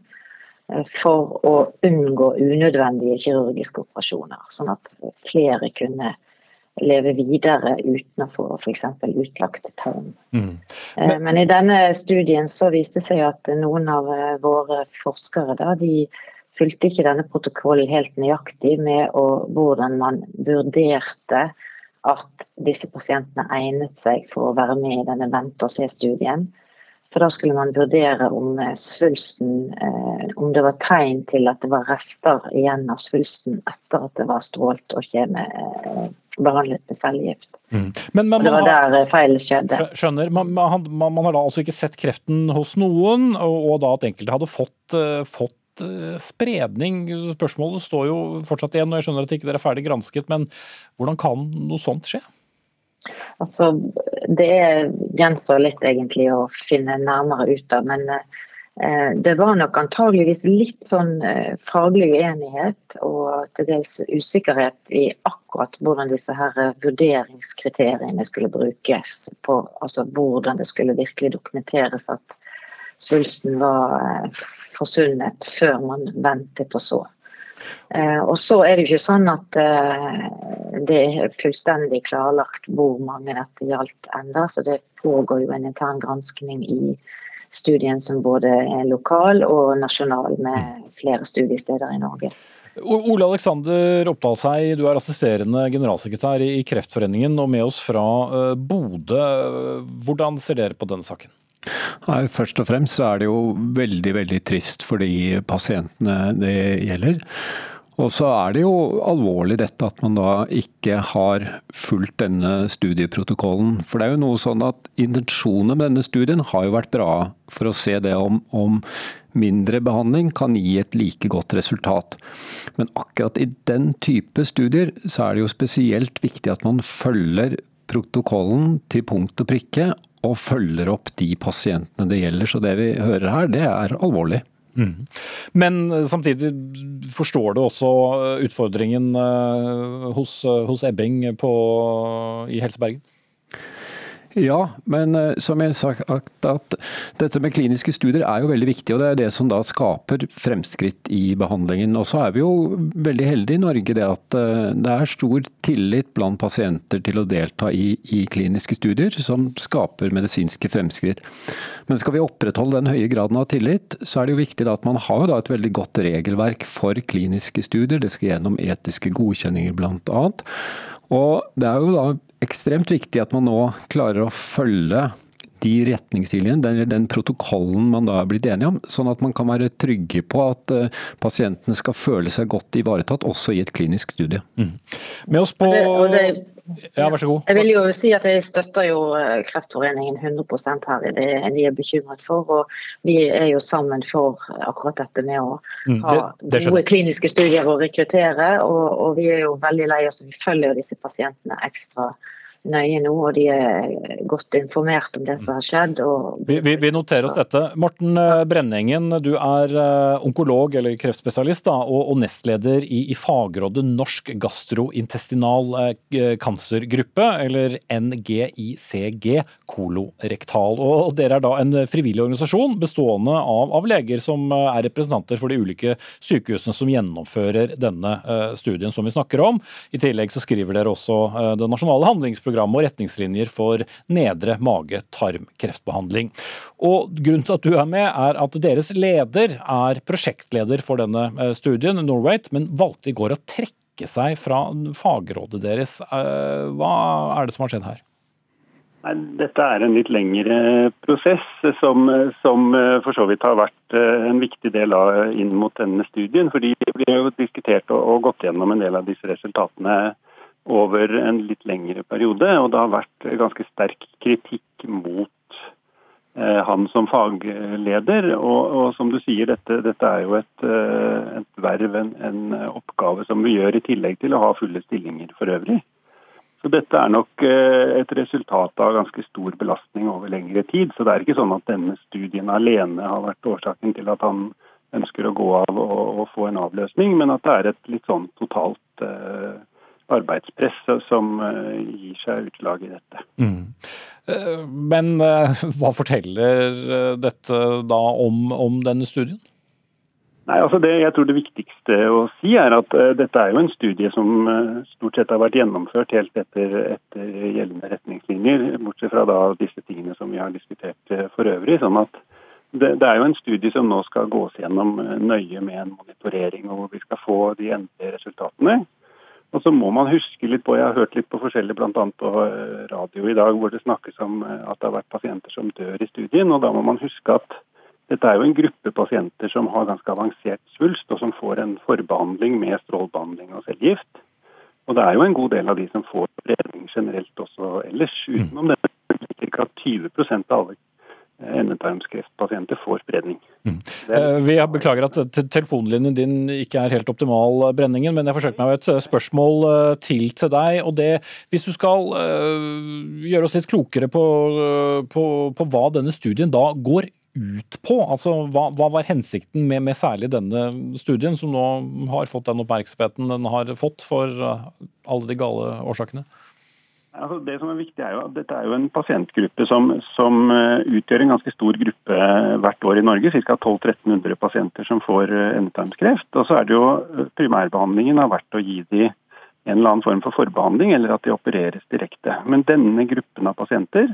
for å unngå unødvendige kirurgiske operasjoner. Sånn at flere kunne leve videre uten å få f.eks. utlagt tarm. Mm. Men, Men, i denne studien så viste det seg at noen av våre forskere da, de fulgte ikke denne protokollen helt nøyaktig med å, hvordan man vurderte at disse pasientene egnet seg for å være med i denne vente og se-studien. For da skulle man vurdere om svulsten eh, Om det var tegn til at det var rester igjen av svulsten etter at det var strålt og kjeme, eh, behandlet med cellegift. Mm. Men, men, det var der eh, skjedde. Skjønner. Man, man, man, har da altså ikke sett kreften hos noen, og, og da at enkelte hadde fått, fått spredning. Spørsmålet står jo fortsatt igjen, og jeg skjønner at ikke dere er ferdig gransket, men hvordan kan noe sånt skje? Altså, det gjenstår litt egentlig å finne nærmere ut av, men eh, det var nok antageligvis litt sånn eh, faglig uenighet og til dels usikkerhet i akkurat hvordan disse her vurderingskriteriene skulle brukes på, altså hvordan det skulle virkelig dokumenteres at svulsten var eh, forsvunnet før man ventet og så. Eh, og så er det jo ikke sånn at eh, det er fullstendig klarlagt hvor mange dette gjaldt enda, så det pågår jo en intern granskning i studien som både er lokal og nasjonal, med flere studiesteder i Norge. Ole Alexander Oppdalshei, du er assisterende generalsekretær i Kreftforeningen og med oss fra Bodø. Hvordan ser dere på denne saken? Nei, først og fremst så er det jo veldig veldig trist for de pasientene det gjelder. Og så er det jo alvorlig dette at man da ikke har fulgt denne studieprotokollen. For det er jo noe sånn at intensjonen med denne studien har jo vært bra for å se det om, om mindre behandling kan gi et like godt resultat. Men akkurat i den type studier så er det jo spesielt viktig at man følger protokollen til punkt og prikke, og følger opp de pasientene det gjelder. Så det vi hører her, det er alvorlig. Mm. Men samtidig forstår du også utfordringen eh, hos, hos Ebbing på, i Helse Bergen? Ja, men eh, som jeg har sagt, at dette med kliniske studier er jo veldig viktig. og Det er det som da skaper fremskritt i behandlingen. Og så er vi jo veldig heldige i Norge det at eh, det er stor tillit blant pasienter til å delta i, i kliniske studier, som skaper medisinske fremskritt. Men skal vi opprettholde den høye graden av tillit, så er det jo viktig at man har et veldig godt regelverk for kliniske studier. Det skal gjennom etiske godkjenninger bl.a. Og det er jo da ekstremt viktig at man nå klarer å følge de retningslinjene, den, den, protokollen man da er blitt enige om, sånn at man kan være trygge på at uh, pasientene skal føle seg godt ivaretatt, også i et klinisk studie. Mm. Med oss på... Og det, og det ja, vær så god. Jeg vil jo si at jeg støtter jo eh, Kreftforeningen 100% her i det de er bekymret for. Og vi er jo sammen for akkurat dette med å mm, ha det, gode kliniske studier å rekruttere. Og, og, vi er jo veldig lei oss, vi følger jo disse pasientene ekstra nøye nå, og de er godt informert om det som har skjedd. Vi, vi, vi, noterer oss dette. Morten eh, Brenningen, du er eh, onkolog eller kreftspesialist da, og, og, nestleder i, i, fagrådet Norsk gastrointestinal eh, cancergruppe, eller NGICG kolorektal. Og Dere er da en frivillig organisasjon bestående av, av leger som er representanter for de ulike sykehusene som gjennomfører denne studien som vi snakker om. I tillegg så skriver dere også det nasjonale handlingsprogrammet program og retningslinjer for nedre mage-tarm-kreftbehandling. Og Grunnen til at du er med, er at deres leder er prosjektleder for denne eh, studien, Norway, men valgte i går å trekke seg fra fagrådet deres. Eh, hva er det som har skjedd her? Nei, dette er en litt lengre prosess, som, som, eh, for så vidt har vært en viktig del av inn mot denne studien. fordi Vi har jo diskutert og, og gått gjennom en del av disse resultatene over en litt lengre periode. Og det har vært ganske sterk kritikk mot eh, han som fagleder. Og, og, som du sier, dette, dette er jo et, eh, et verv, en, en, oppgave som vi gjør i tillegg til å ha fulle stillinger for øvrig. Så dette er nok eh, et resultat av ganske stor belastning over lengre tid. Så det er ikke sånn at denne studien alene har vært årsaken til at han ønsker å gå av og, og få en avløsning, men at det er et litt sånn totalt eh, arbeidspress som eh, gir seg utslag i dette. Mm. Eh, men eh, hva forteller dette da om, om denne studien? Nei, altså det, jeg tror Det viktigste å si er at uh, dette er jo en studie som uh, stort sett har vært gjennomført helt etter, etter gjeldende retningslinjer, bortsett fra da disse tingene som vi har diskutert uh, for øvrig. sånn at det, det, er jo en studie som nå skal gås gjennom nøye med en monitorering, og hvor vi skal få de endelige resultatene. Og så må man huske litt på, Jeg har hørt litt på forskjellig, bl.a. på radio i dag, hvor det snakkes om at det har vært pasienter som dør i studien. og Da må man huske at dette er jo en gruppe pasienter som har ganske avansert svulst, og som får en forbehandling med strålebehandling og cellegift. Og det er jo en god del av de som får spredning generelt også ellers. Mm. Utenom det ca. 20 av alle endetarmskreftpasienter får spredning. Mm. Eh, vi beklager at telefonlinjen din ikke er helt optimal, eh, Brenningen, men jeg forsøker meg med et eh, spørsmål til til deg. og det, Hvis du skal gjøre oss litt klokere på, på, på hva denne studien da går ut på? Altså, hva, hva var hensikten med, med, særlig denne studien, som nå har fått den oppmerksomheten den har fått for alle de gale årsakene? Altså, det som er viktig er jo at Dette er jo en pasientgruppe som, som uh, utgjør en ganske stor gruppe hvert år i Norge. Ca. 1200-1300 pasienter som får uh, endetarmskreft. Og så er det jo Primærbehandlingen har vært å gi dem en eller annen form for forbehandling, eller at de opereres direkte. Men denne gruppen av pasienter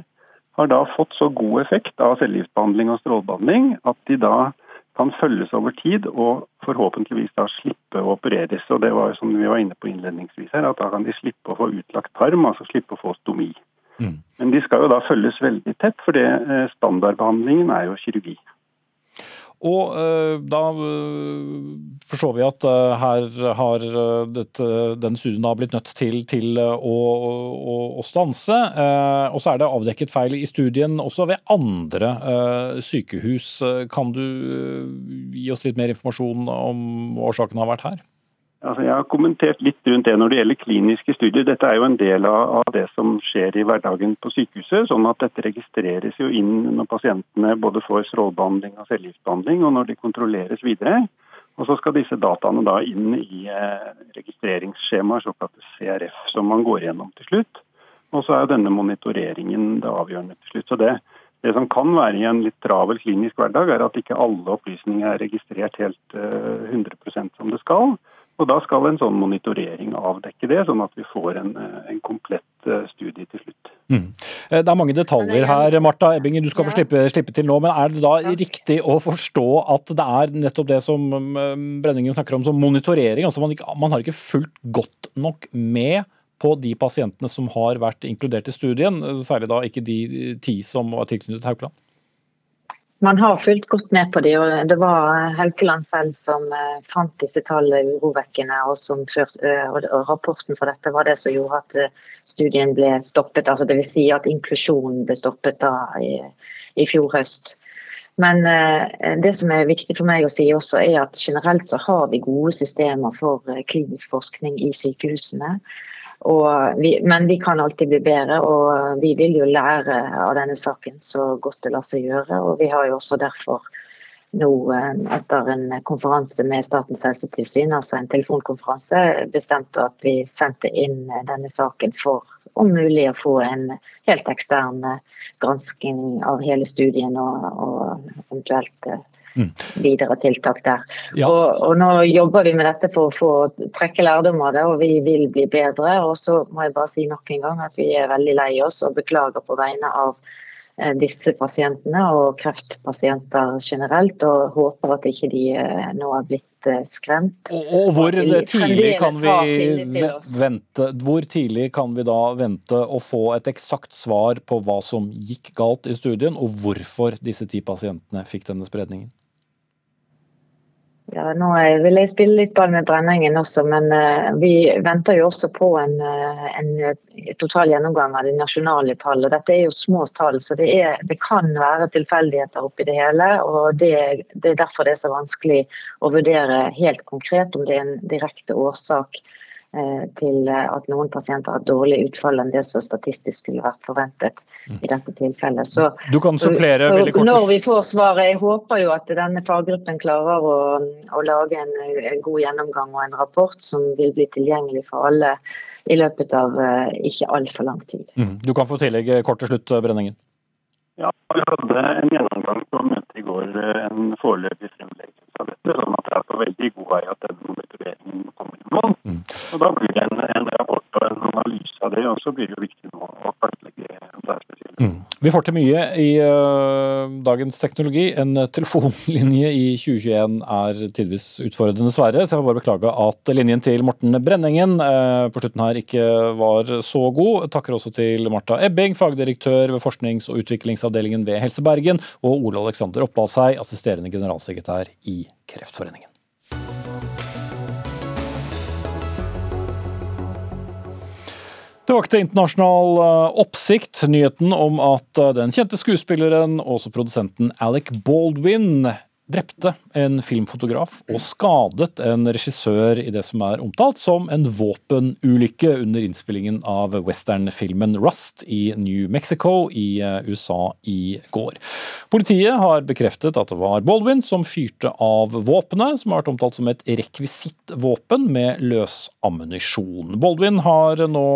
har da fått så god effekt av cellegiftbehandling og strålebehandling at de da kan følges over tid og forhåpentligvis da slippe å opereres. Og det var som vi var inne på innledningsvis her, at da kan de slippe å få utlagt tarm, altså slippe å få stomi. Mm. Men de skal jo da følges veldig tett, for det eh, standardbehandlingen er jo kirurgi. Og øh, da uh, forstår vi at uh, her har dette, denne studien da blitt nødt til, til å, å, å, stanse. og så er det avdekket feil i studien også ved andre sykehus. Kan du gi oss litt mer informasjon om årsaken har vært her? Altså, jeg har kommentert litt rundt det når det gjelder kliniske studier. Dette er jo en del av, det som skjer i hverdagen på sykehuset. sånn at Dette registreres jo inn når pasientene både får strålebehandling og cellegiftbehandling, og når de kontrolleres videre. Og Så skal disse dataene da inn i eh, registreringsskjemaer, såkalte CRF, som man går gjennom til slutt. Og så er jo denne monitoreringen det avgjørende til slutt. Så det, det som kan være i en litt travel klinisk hverdag, er at ikke alle opplysninger er registrert helt eh, 100% som det skal. Og Da skal en sånn monitorering avdekke det, sånn at vi får en, eh, en komplett eh, studie til slutt. Mm. Eh, det er mange detaljer her, Marta Ebbingen, du skal få slippe, slippe, til nå. Men er det da riktig å forstå at det er nettopp det som Brenningen snakker om som monitorering? altså man, ikke, man har ikke fulgt godt nok med på de pasientene som har vært inkludert i studien, særlig da ikke de ti som var tilknyttet Haukeland? Man har fulgt godt med på de, og det var Haukeland selv som eh, fant disse tallene urovekkende. Og, eh, og, rapporten fra dette var det som gjorde at eh, studien ble stoppet. altså Dvs. Si at inklusjonen ble stoppet da i, i fjor høst. Men det som er viktig for meg å si også, er at generelt så har vi gode systemer for klinisk forskning i sykehusene. Vi, men vi kan alltid bli bedre, og vi vil jo lære av denne saken så godt det lar seg gjøre. Og vi har jo også derfor nå, eh, etter en konferanse med Statens helsetilsyn, altså en telefonkonferanse, bestemt at vi sendte inn denne saken for om mulig å få en helt ekstern gransking av hele studien og, og eventuelt eh, Mm. videre tiltak der. Ja. Og, og, Nå jobber vi med dette for å få trekke lærdom av det, og vi vil bli bedre. Og så må jeg bare si nok en gang at vi er veldig lei oss og beklager på vegne av eh, disse pasientene og kreftpasienter generelt, og håper at ikke de eh, nå har blitt eh, skremt. Og hvor tidlig kan vi vente Hvor tidlig kan vi da vente å få et eksakt svar på hva som gikk galt i studien, og hvorfor disse ti pasientene fikk denne spredningen? Ja, nå vil jeg spille litt ball med Brenningen også, men uh, vi venter jo også på en, uh, en, total gjennomgang av de nasjonale tallene. Dette er jo små tall, så det, er, det kan være tilfeldigheter oppi det hele. og det, det, er derfor det er så vanskelig å vurdere helt konkret om det er en direkte årsak Eh, til at noen pasienter har dårlig utfall enn det som statistisk skulle vært forventet mm. i dette tilfellet. Så, så, så når vi får svaret, jeg håper jo at denne faggruppen klarer å, å lage en, en, god gjennomgang og en rapport som vil bli tilgjengelig for alle i løpet av uh, ikke altfor lang tid. Mm. Du kan få tillegg kort til slutt, Brenningen. Ja, vi hadde en gjennomgang på møtet i går, en foreløpig fremleggelse av dette. sånn at det er på veldig god vei at den monitoreringen kommer i mål. Mm. Og Da blir det en, en, rapport og en analyse av det, og så blir jo viktig nå å kartlegge om det er spesielt. Mm. Vi får til mye i uh, dagens teknologi. En telefonlinje i 2021 er tidvis utfordrende, dessverre. Så jeg må bare beklage at linjen til Morten Brenningen uh, på slutten her ikke var så god. Takker også til Marta Ebbing, fagdirektør ved forsknings- og utviklingsavdelingen ved Helse Bergen, og Ole Alexander Oppalsheim, assisterende generalsekretær i Kreftforeningen. Det vakte internasjonal eh, oppsikt. Nyheten om at eh, den kjente skuespilleren og også produsenten Alec Baldwin drepte en filmfotograf og skadet en regissør i det som er omtalt som en våpenulykke under innspillingen av westernfilmen Rust i New Mexico i eh, USA i går. Politiet har bekreftet at det var Baldwin som fyrte av våpenet, som har vært omtalt som et rekvisittvåpen med løs ammunisjon. Baldwin har nå,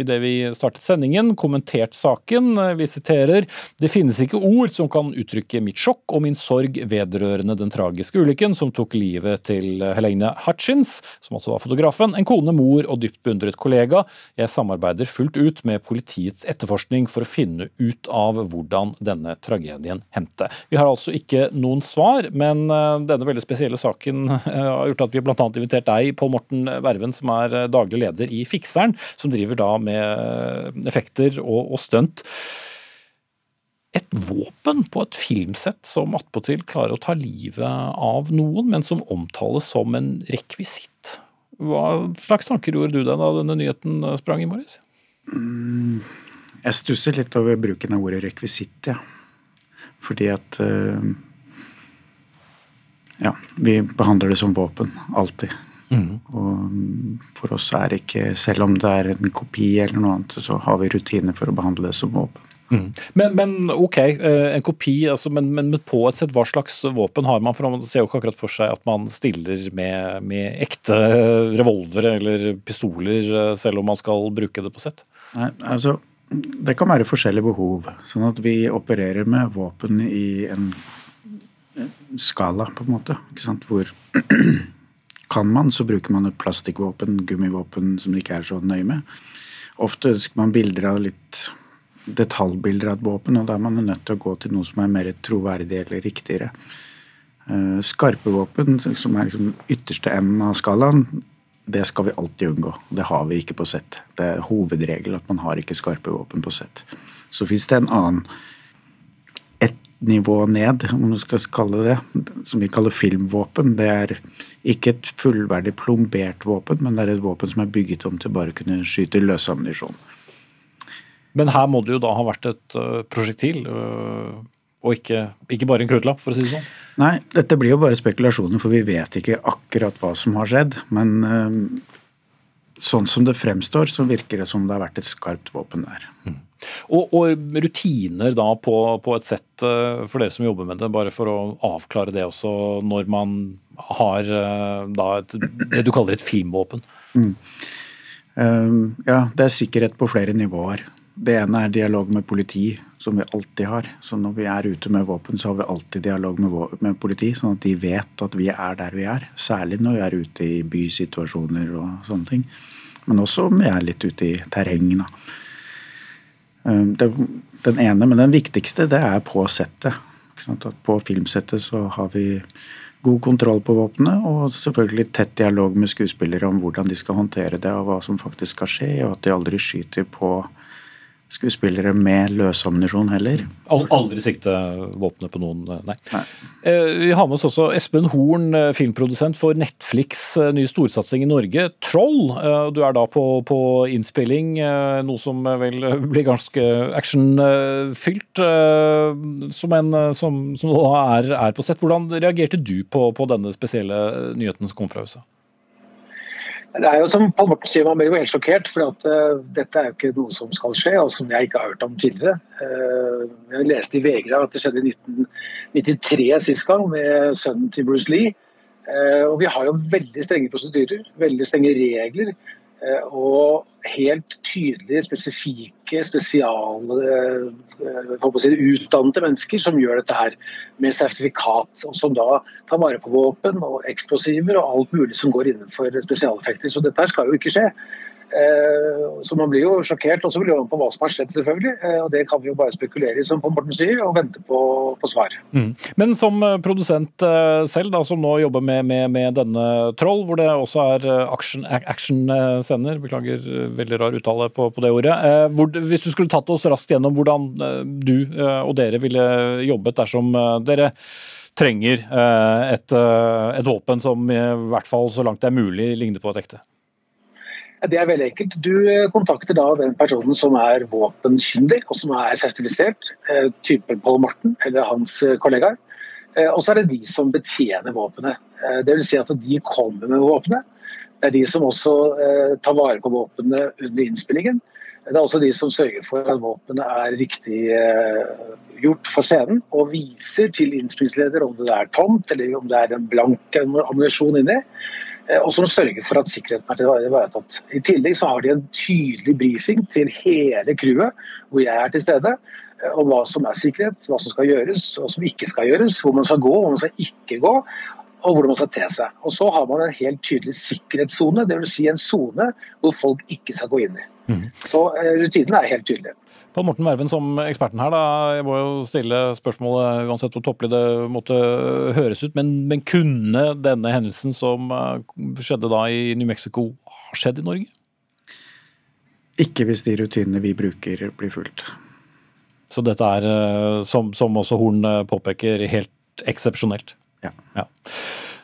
idet vi startet sendingen, kommentert saken. Vi siterer Det finnes ikke ord som kan uttrykke mitt sjokk og min sorg vedrørende vedrørende den tragiske ulykken som tok livet til Helene Hutchins, som altså var fotografen, en kone, mor og dypt beundret kollega. Jeg samarbeider fullt ut med politiets etterforskning for å finne ut av hvordan denne tragedien hendte. Vi har altså ikke noen svar, men eh, denne veldig spesielle saken eh, har gjort at vi bl.a. invitert deg, Pål Morten Verven, som er eh, daglig leder i Fikseren, som driver da med effekter og, og stunt et våpen på et filmsett som attpåtil klarer å ta livet av noen, men som omtales som en rekvisitt. Hva slags tanker gjorde du deg da denne nyheten sprang i morges? Mm, jeg stusser litt over bruken av ordet rekvisitt, ja. Fordi at uh, Ja, vi behandler det som våpen. Alltid. Mm. Og for oss er det ikke Selv om det er en kopi eller noe annet, så har vi rutiner for å behandle det som våpen. Mm. Men, men, ok, eh, en kopi, altså, men, men, på et sett, hva slags våpen har man? For Man ser jo ikke akkurat for seg at man stiller med, med ekte revolvere eller pistoler, eh, selv om man skal bruke det på sett. Nei, altså, Det kan være forskjellige behov. Sånn at vi opererer med våpen i en skala, på en måte. ikke sant, Hvor kan man, så bruker man et plastikkvåpen, gummivåpen som det ikke er så nøye med. Ofte skal man bilder av litt detaljbilder av et våpen, og da er man nødt til å gå til noe som er mer troverdig eller riktigere. Eh, skarpe våpen, som er liksom ytterste enden av skalaen, det skal vi alltid unngå. Det har vi ikke på sett. Det er hovedregel at man har ikke skarpe våpen på sett. Så fins det en annen ett nivå ned, om du skal kalle det som vi kaller filmvåpen. Det er ikke et fullverdig plombert våpen, men det er et våpen som er bygget om til bare å kunne skyte løsammunisjon. Men her må det jo da ha vært et uh, prosjektil, uh, og ikke, ikke, bare en kruttlapp, for å si det sånn? Nei, dette blir jo bare spekulasjoner, for vi vet ikke akkurat hva som har skjedd. Men uh, sånn som det fremstår, så virker det som det har vært et skarpt våpen der. Mm. Og, og, rutiner da på, på, et sett for dere som jobber med det, bare for å avklare det også, når man har da et, det du kaller et filmvåpen? Mm. ja, det er sikkerhet på flere nivåer. Det ene er dialog med politi, som vi alltid har. Så når vi er ute med våpen, så har vi alltid dialog med, med politi, sånn at de vet at vi er der vi er. Særlig når vi er ute i bysituasjoner og sånne ting. Men også om vi er litt ute i terreng. Da. Ehm, det, den ene, men den viktigste, det er på settet. På filmsettet så har vi god kontroll på våpenet, og selvfølgelig tett dialog med skuespillere om hvordan de skal håndtere det, og hva som faktisk skal skje, og at de aldri skyter på skuespillere med løsammunisjon heller. Aldri sikte våpenet på noen, eh, nei. nei. Eh, vi har med oss også Espen Horn, eh, filmprodusent for Netflix' nye storsatsing i Norge, 'Troll'. Du er da på, på innspilling, noe som vel blir ganske actionfylt, som en som, som er, er, på sett. Hvordan reagerte du på, på denne spesielle nyheten som kom fra USA? Det er jo som Pål Morten sier, Man blir jo helt sjokkert, for at, uh, dette er jo ikke noe som skal skje, og som jeg ikke har hørt om tidligere. Uh, jeg leste i VG at det skjedde i 1993 sist gang, med sønnen til Bruce Lee. Uh, og Vi har jo veldig strenge prosedyrer, veldig strenge regler. Og helt tydelige, spesifikke ikke spesialutdannede eh, mennesker som gjør dette her med sertifikat, og som da tar vare på våpen og eksplosiver og alt mulig som går innenfor spesialeffekter. Så dette her skal jo ikke skje. Eh, så Man blir jo sjokkert, og så lurer man på hva som har skjedd, selvfølgelig. Eh, og Det kan vi jo bare spekulere i, som Morten sier, og vente på, på svar. Mm. Men som eh, produsent selv, da, som nå jobber med, med, med denne Troll, hvor det også er action-scener, action beklager veldig rar uttale på, på det ordet. Hvor, hvis du skulle tatt oss raskt gjennom hvordan du og dere ville jobbet dersom dere trenger et, et våpen som i hvert fall så langt det er mulig ligner på et ekte? Det er veldig enkelt. Du eh, kontakter da den personen som er våpenkyndig og som er sertifisert, typen type Paul Morten eller hans eh, kollegaer. Og så er det de som betjener våpenet. Dvs. Si at de kommer med våpenet. Det er de som også tar vare på våpenet under innspillingen. Det er også de som sørger for at våpenet er riktig gjort for scenen, og viser til innspillingsleder om det er tomt eller om det er en blank ammunisjon inni. Eh, og som sørger for at sikkerheten er ivaretatt. I tillegg så har de en tydelig brifing til hele crewet, hvor jeg er til stede, eh, om hva som er sikkerhet, hva som skal gjøres, hva som ikke skal gjøres, hvor man skal gå, hvor man skal ikke gå, og hvordan man skal te seg. Og Så har man en helt tydelig sikkerhetssone, dvs. Si en sone hvor folk ikke skal gå inn i. Mm. Så rutinene rutinen er helt tydelig. Pål Morten Verven som eksperten her, da. Jeg må jo stille spørsmålet uansett hvor topplig det måtte høres ut, men, men, kunne denne hendelsen som eh, skjedde da i New Mexico, ha skjedd i Norge? Ikke hvis de rutinene vi bruker blir fulgt. Så dette er, eh, som, som også Horn eh, påpeker, helt eksepsjonelt? Ja. ja.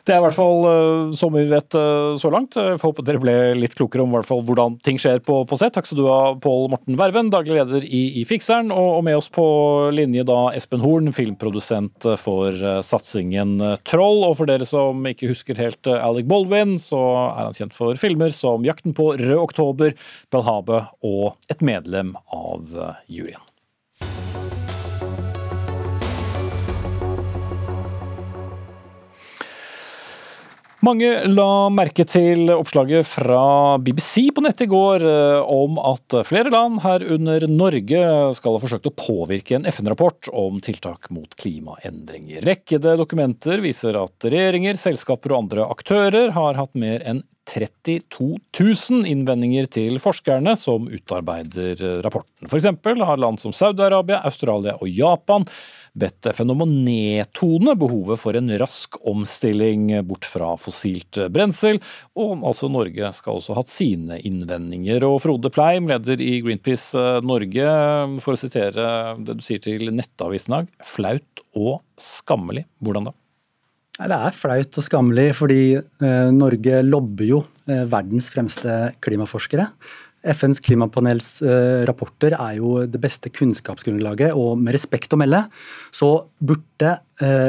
Det er i hvert fall så som vi vet uh, så langt. Jeg får håpe dere ble litt klokere om fall hvordan ting skjer på, på sett. Takk skal du ha, Pål Morten Verven, daglig leder i, i Fikseren. Og, og, med oss på linje da Espen Horn, filmprodusent for uh, satsingen Troll. Og for dere som ikke husker helt Alec Baldwin, så er han kjent for filmer som Jakten på rød oktober, Belhabe og et medlem av juryen. Mange la merke til oppslaget fra BBC på nettet i går eh, om at flere land, herunder Norge, skal ha forsøkt å påvirke en FN-rapport om tiltak mot klimaendringer. Rekkede dokumenter viser at regjeringer, selskaper og andre aktører har hatt mer enn 32 000 innvendinger til forskerne som utarbeider rapporten. F.eks. har land som Saudi-Arabia, Australia og Japan bedt FN om å nedtone behovet for en rask omstilling bort fra fossilt brensel. Og altså Norge skal også ha hatt sine innvendinger. Og Frode Pleim, leder i Greenpeace Norge, for å sitere det du sier til Nettavisen i dag, flaut og skammelig. Hvordan da? Det er flaut og skammelig, fordi eh, Norge lobber jo eh, verdens fremste klimaforskere. FNs klimapanels eh, rapporter er jo det beste kunnskapsgrunnlaget, og med respekt å melde så burde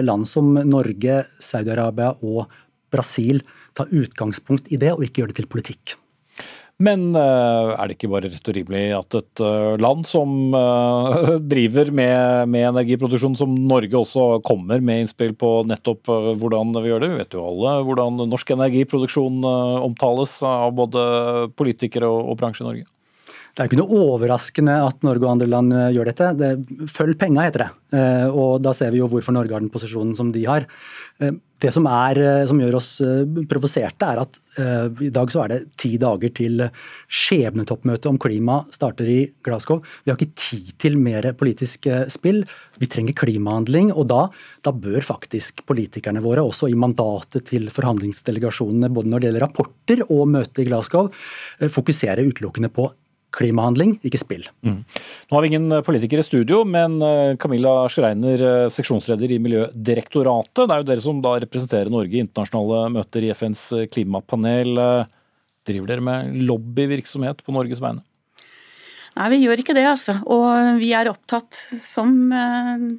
land som Norge, Saudi-Arabia og Brasil ta utgangspunkt i det, og ikke gjøre det til politikk. Men eh, er det ikke bare rett og rimelig at et eh, land som eh, driver med, med, energiproduksjon som Norge også kommer med innspill på nettopp hvordan vi gjør det? Vi vet jo alle hvordan norsk energiproduksjon omtales av både politikere og, og bransje i Norge. Det er ikke noe overraskende at Norge og andre land gjør dette. Det, følg penga, heter det. Og da ser vi jo hvorfor Norge har den posisjonen som de har. Det som, er, eh, som gjør oss eh, provoserte, er at uh, i dag så er det ti dager til skjebnetoppmøtet om klima starter i Glasgow. Vi har ikke tid til mer politisk spill. Vi trenger klimahandling. Og da, da bør faktisk politikerne våre, også i mandatet til forhandlingsdelegasjonene, både når det gjelder rapporter og møtet i Glasgow, fokusere utelukkende på klimahandling, ikke spill. Mm. Nå har vi ingen politiker politikere i studio, men eh, Camilla Schreiner, eh, seksjonsleder i Miljødirektoratet. Det er jo dere som da representerer Norge i internasjonale møter i FNs klimapanel. Driver dere med lobbyvirksomhet på Norges vegne? Nei, vi gjør ikke det, altså. Og vi er opptatt, som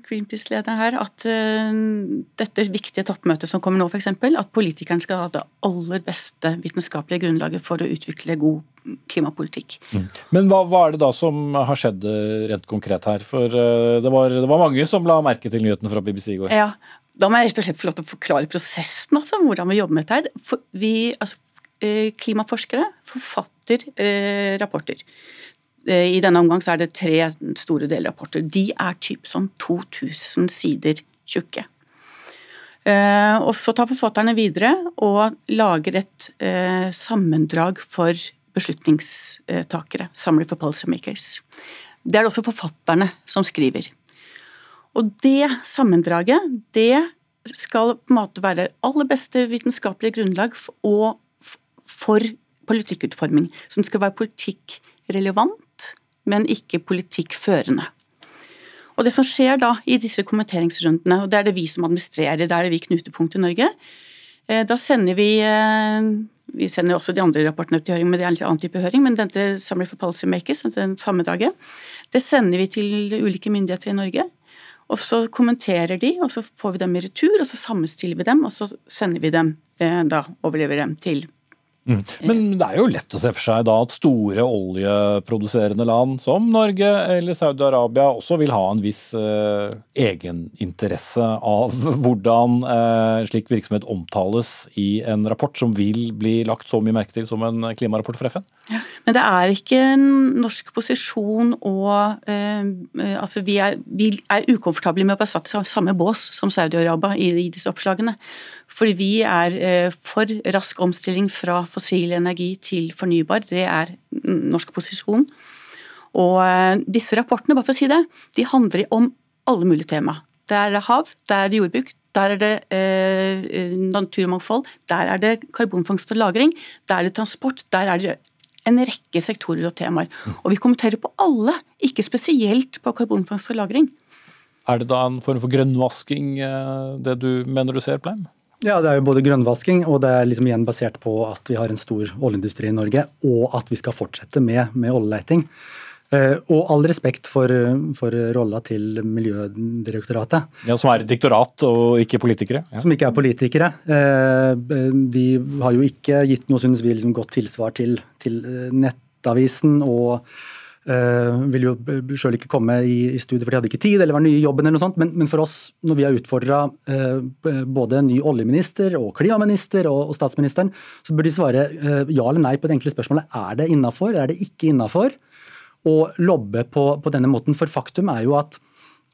Greenpeace-leder her, at dette viktige toppmøtet som kommer nå, f.eks., at politikerne skal ha det aller beste vitenskapelige grunnlaget for å utvikle god klimapolitikk. Mm. Men hva, hva, er det da som har skjedd eh, rent konkret her? For uh, det, var, det, var, mange som la merke til nyhetene fra BBC i går. Ja, Da må jeg rett og slett få lov til å forklare prosessen, altså, hvordan vi jobber med dette. her. For vi, altså, eh, klimaforskere forfatter eh, rapporter. I denne omgang så er det tre store delrapporter. De er typ sånn 2000 sider tjukke. Og Så tar forfatterne videre og lager et sammendrag for beslutningstakere. Summary for policymakers. Det er det også forfatterne som skriver. Og det sammendraget det skal på en måte være aller beste vitenskapelige grunnlag for, for politikkutforming. Som skal være politikkrelevant, men ikke politikkførende. Og Det som skjer da i disse kommenteringsrundene, og det er det vi som administrerer, det er det vi knutepunkt i Norge, eh, da sender vi eh, vi sender også de andre rapportene til høring, men det er en litt annen type høring. Men dette Summary for Policymakers, den samme dagen, det sender vi til ulike myndigheter i Norge. Og så kommenterer de, og så får vi dem i retur, og så sammenstiller vi dem, og så sender vi dem, eh, da overlever dem til Mm. Men det er jo lett å se for seg da at store oljeproduserende land som Norge eller Saudi-Arabia også vil ha en viss eh, egeninteresse av hvordan eh, slik virksomhet omtales i en rapport som vil bli lagt så mye merke til som en klimarapport for FN? Men det er ikke en norsk posisjon å eh, eh, Altså vi er, vi er ukomfortable med å være satt i samme bås som Saudi-Arabia i, i disse oppslagene. Fordi vi er eh, for rask omstilling fra fossil energi til fornybar. Det er norsk posisjon. Og eh, disse rapportene, bare for å si det, de handler om alle mulige tema. Der er det hav, der er det jordbruk, der er det eh, naturmangfold, der er det karbonfangst og -lagring, der er det transport, der er det en rekke sektorer og temaer. Og vi kommenterer på alle, ikke spesielt på karbonfangst og -lagring. Er det da en form for grønnvasking, eh, det du mener du ser, Pleim? Ja, det er jo både grønnvasking og det er liksom igjen basert på at vi har en stor oljeindustri i Norge, og at vi skal fortsette med, med oljeleting. Uh, og all respekt for, for rolla til Miljødirektoratet. Ja, Som er et diktorat og ikke politikere? Ja. Som ikke er politikere. Uh, de har jo ikke gitt noe, synes vi, liksom godt tilsvar til, til Nettavisen. og Uh, ville jo sjøl ikke komme i, i studiet fordi de hadde ikke tid eller var nye i jobben. eller noe sånt, Men, men for oss, når vi har utfordra uh, både ny oljeminister og klimaminister og, og, statsministeren, så burde de svare uh, ja eller nei på det enkle spørsmålet er det innafor, er det ikke innafor å lobbe på, på, denne måten. For faktum er jo at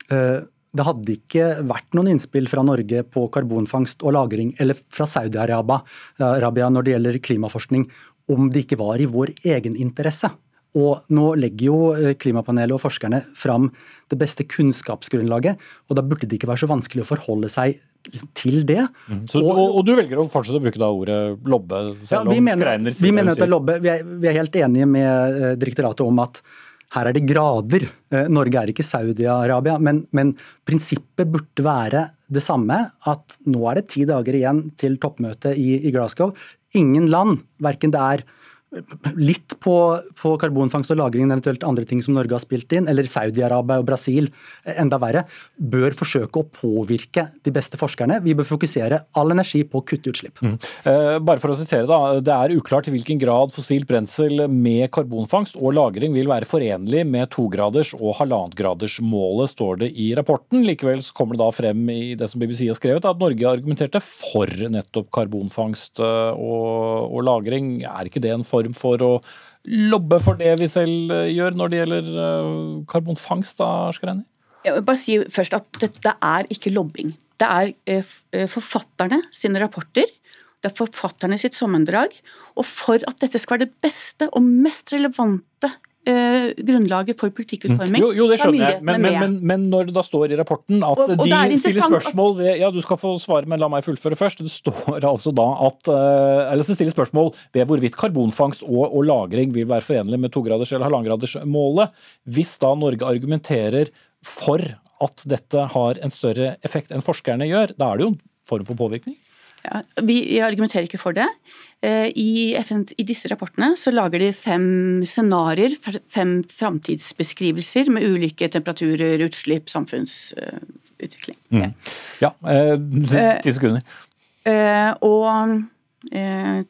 det hadde ikke vært noen innspill fra Norge på karbonfangst og -lagring, eller fra Saudi-Arabia når det gjelder klimaforskning, om det ikke var i vår egen interesse. Og nå legger jo eh, klimapanelet og forskerne fram det beste kunnskapsgrunnlaget, og da burde det ikke være så vanskelig å forholde seg liksom, til det. Mm. Så, og, og, du velger å fortsette å bruke da ordet lobbe, selv ja, om mener, Greiner, vi mener at det er lobbe. Vi er, vi er helt enige med eh, direktoratet om at her er det grader. Eh, Norge er ikke Saudi-Arabia, men, men, prinsippet burde være det samme. At nå er det ti dager igjen til toppmøtet i, i Glasgow. Ingen land, verken det er litt på, på, karbonfangst og -lagring, eventuelt andre ting som Norge har spilt inn, eller Saudi-Arabia og Brasil, enda verre, bør forsøke å påvirke de beste forskerne. Vi bør fokusere all energi på å kutte utslipp. Mm. Eh, bare for å sitere da, Det er uklart i hvilken grad fossilt brensel med karbonfangst og -lagring vil være forenlig med tograders- og halvannetgradersmålet, står det i rapporten. Likevel kommer det da frem i det som BBC har skrevet, at Norge argumenterte for nettopp karbonfangst eh, og, og -lagring. Er ikke det en form form for å lobbe for det vi selv eh, gjør når det gjelder eh, karbonfangst? da, Skreni? Jeg vil bare si først at dette er ikke lobbing. Det er eh, forfatterne sine rapporter. Det er forfatterne sitt sammendrag. Og for at dette skal være det beste og mest relevante eh, grunnlaget for politikkutforming. Jo, jo det skjønner jeg, men, men, men, men, når det da står i rapporten at og, og de stiller spørsmål ved Ja, du skal få svare, men la meg fullføre først. Det står altså da at eh, Eller så stiller spørsmål ved hvorvidt karbonfangst og, og lagring vil være forenlig med tograders- eller halvannengradersmålet. Hvis da Norge argumenterer for at dette har en større effekt enn forskerne gjør, da er det jo en form for påvirkning? Ja, vi argumenterer ikke for det. Eh, I, FN, I, disse rapportene så lager de fem scenarioer, fem framtidsbeskrivelser med ulike temperaturer, utslipp, samfunnsutvikling. Mm. Ja, eh, ti sekunder. Eh, og eh,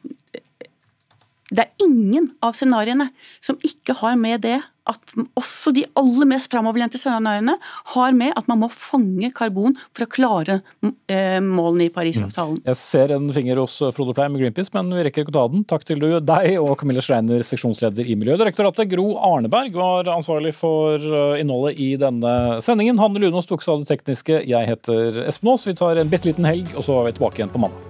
Det er ingen av scenarioene som ikke har med det at også de aller mest framoverlente scenarioene har med at man må fange karbon for å klare eh, målene i Parisavtalen. Jeg ser en finger hos Frode Pleim med Greenpeace, men vi rekker ikke å ta den. Takk til deg og Camilla Schreiner, seksjonsleder i Miljødirektoratet. Gro Arneberg var ansvarlig for eh, innholdet i denne sendingen. Hanne Lunås tok seg av det tekniske. Jeg heter Espen Aas. Vi tar en bitte liten helg, og så er vi tilbake igjen på mandag.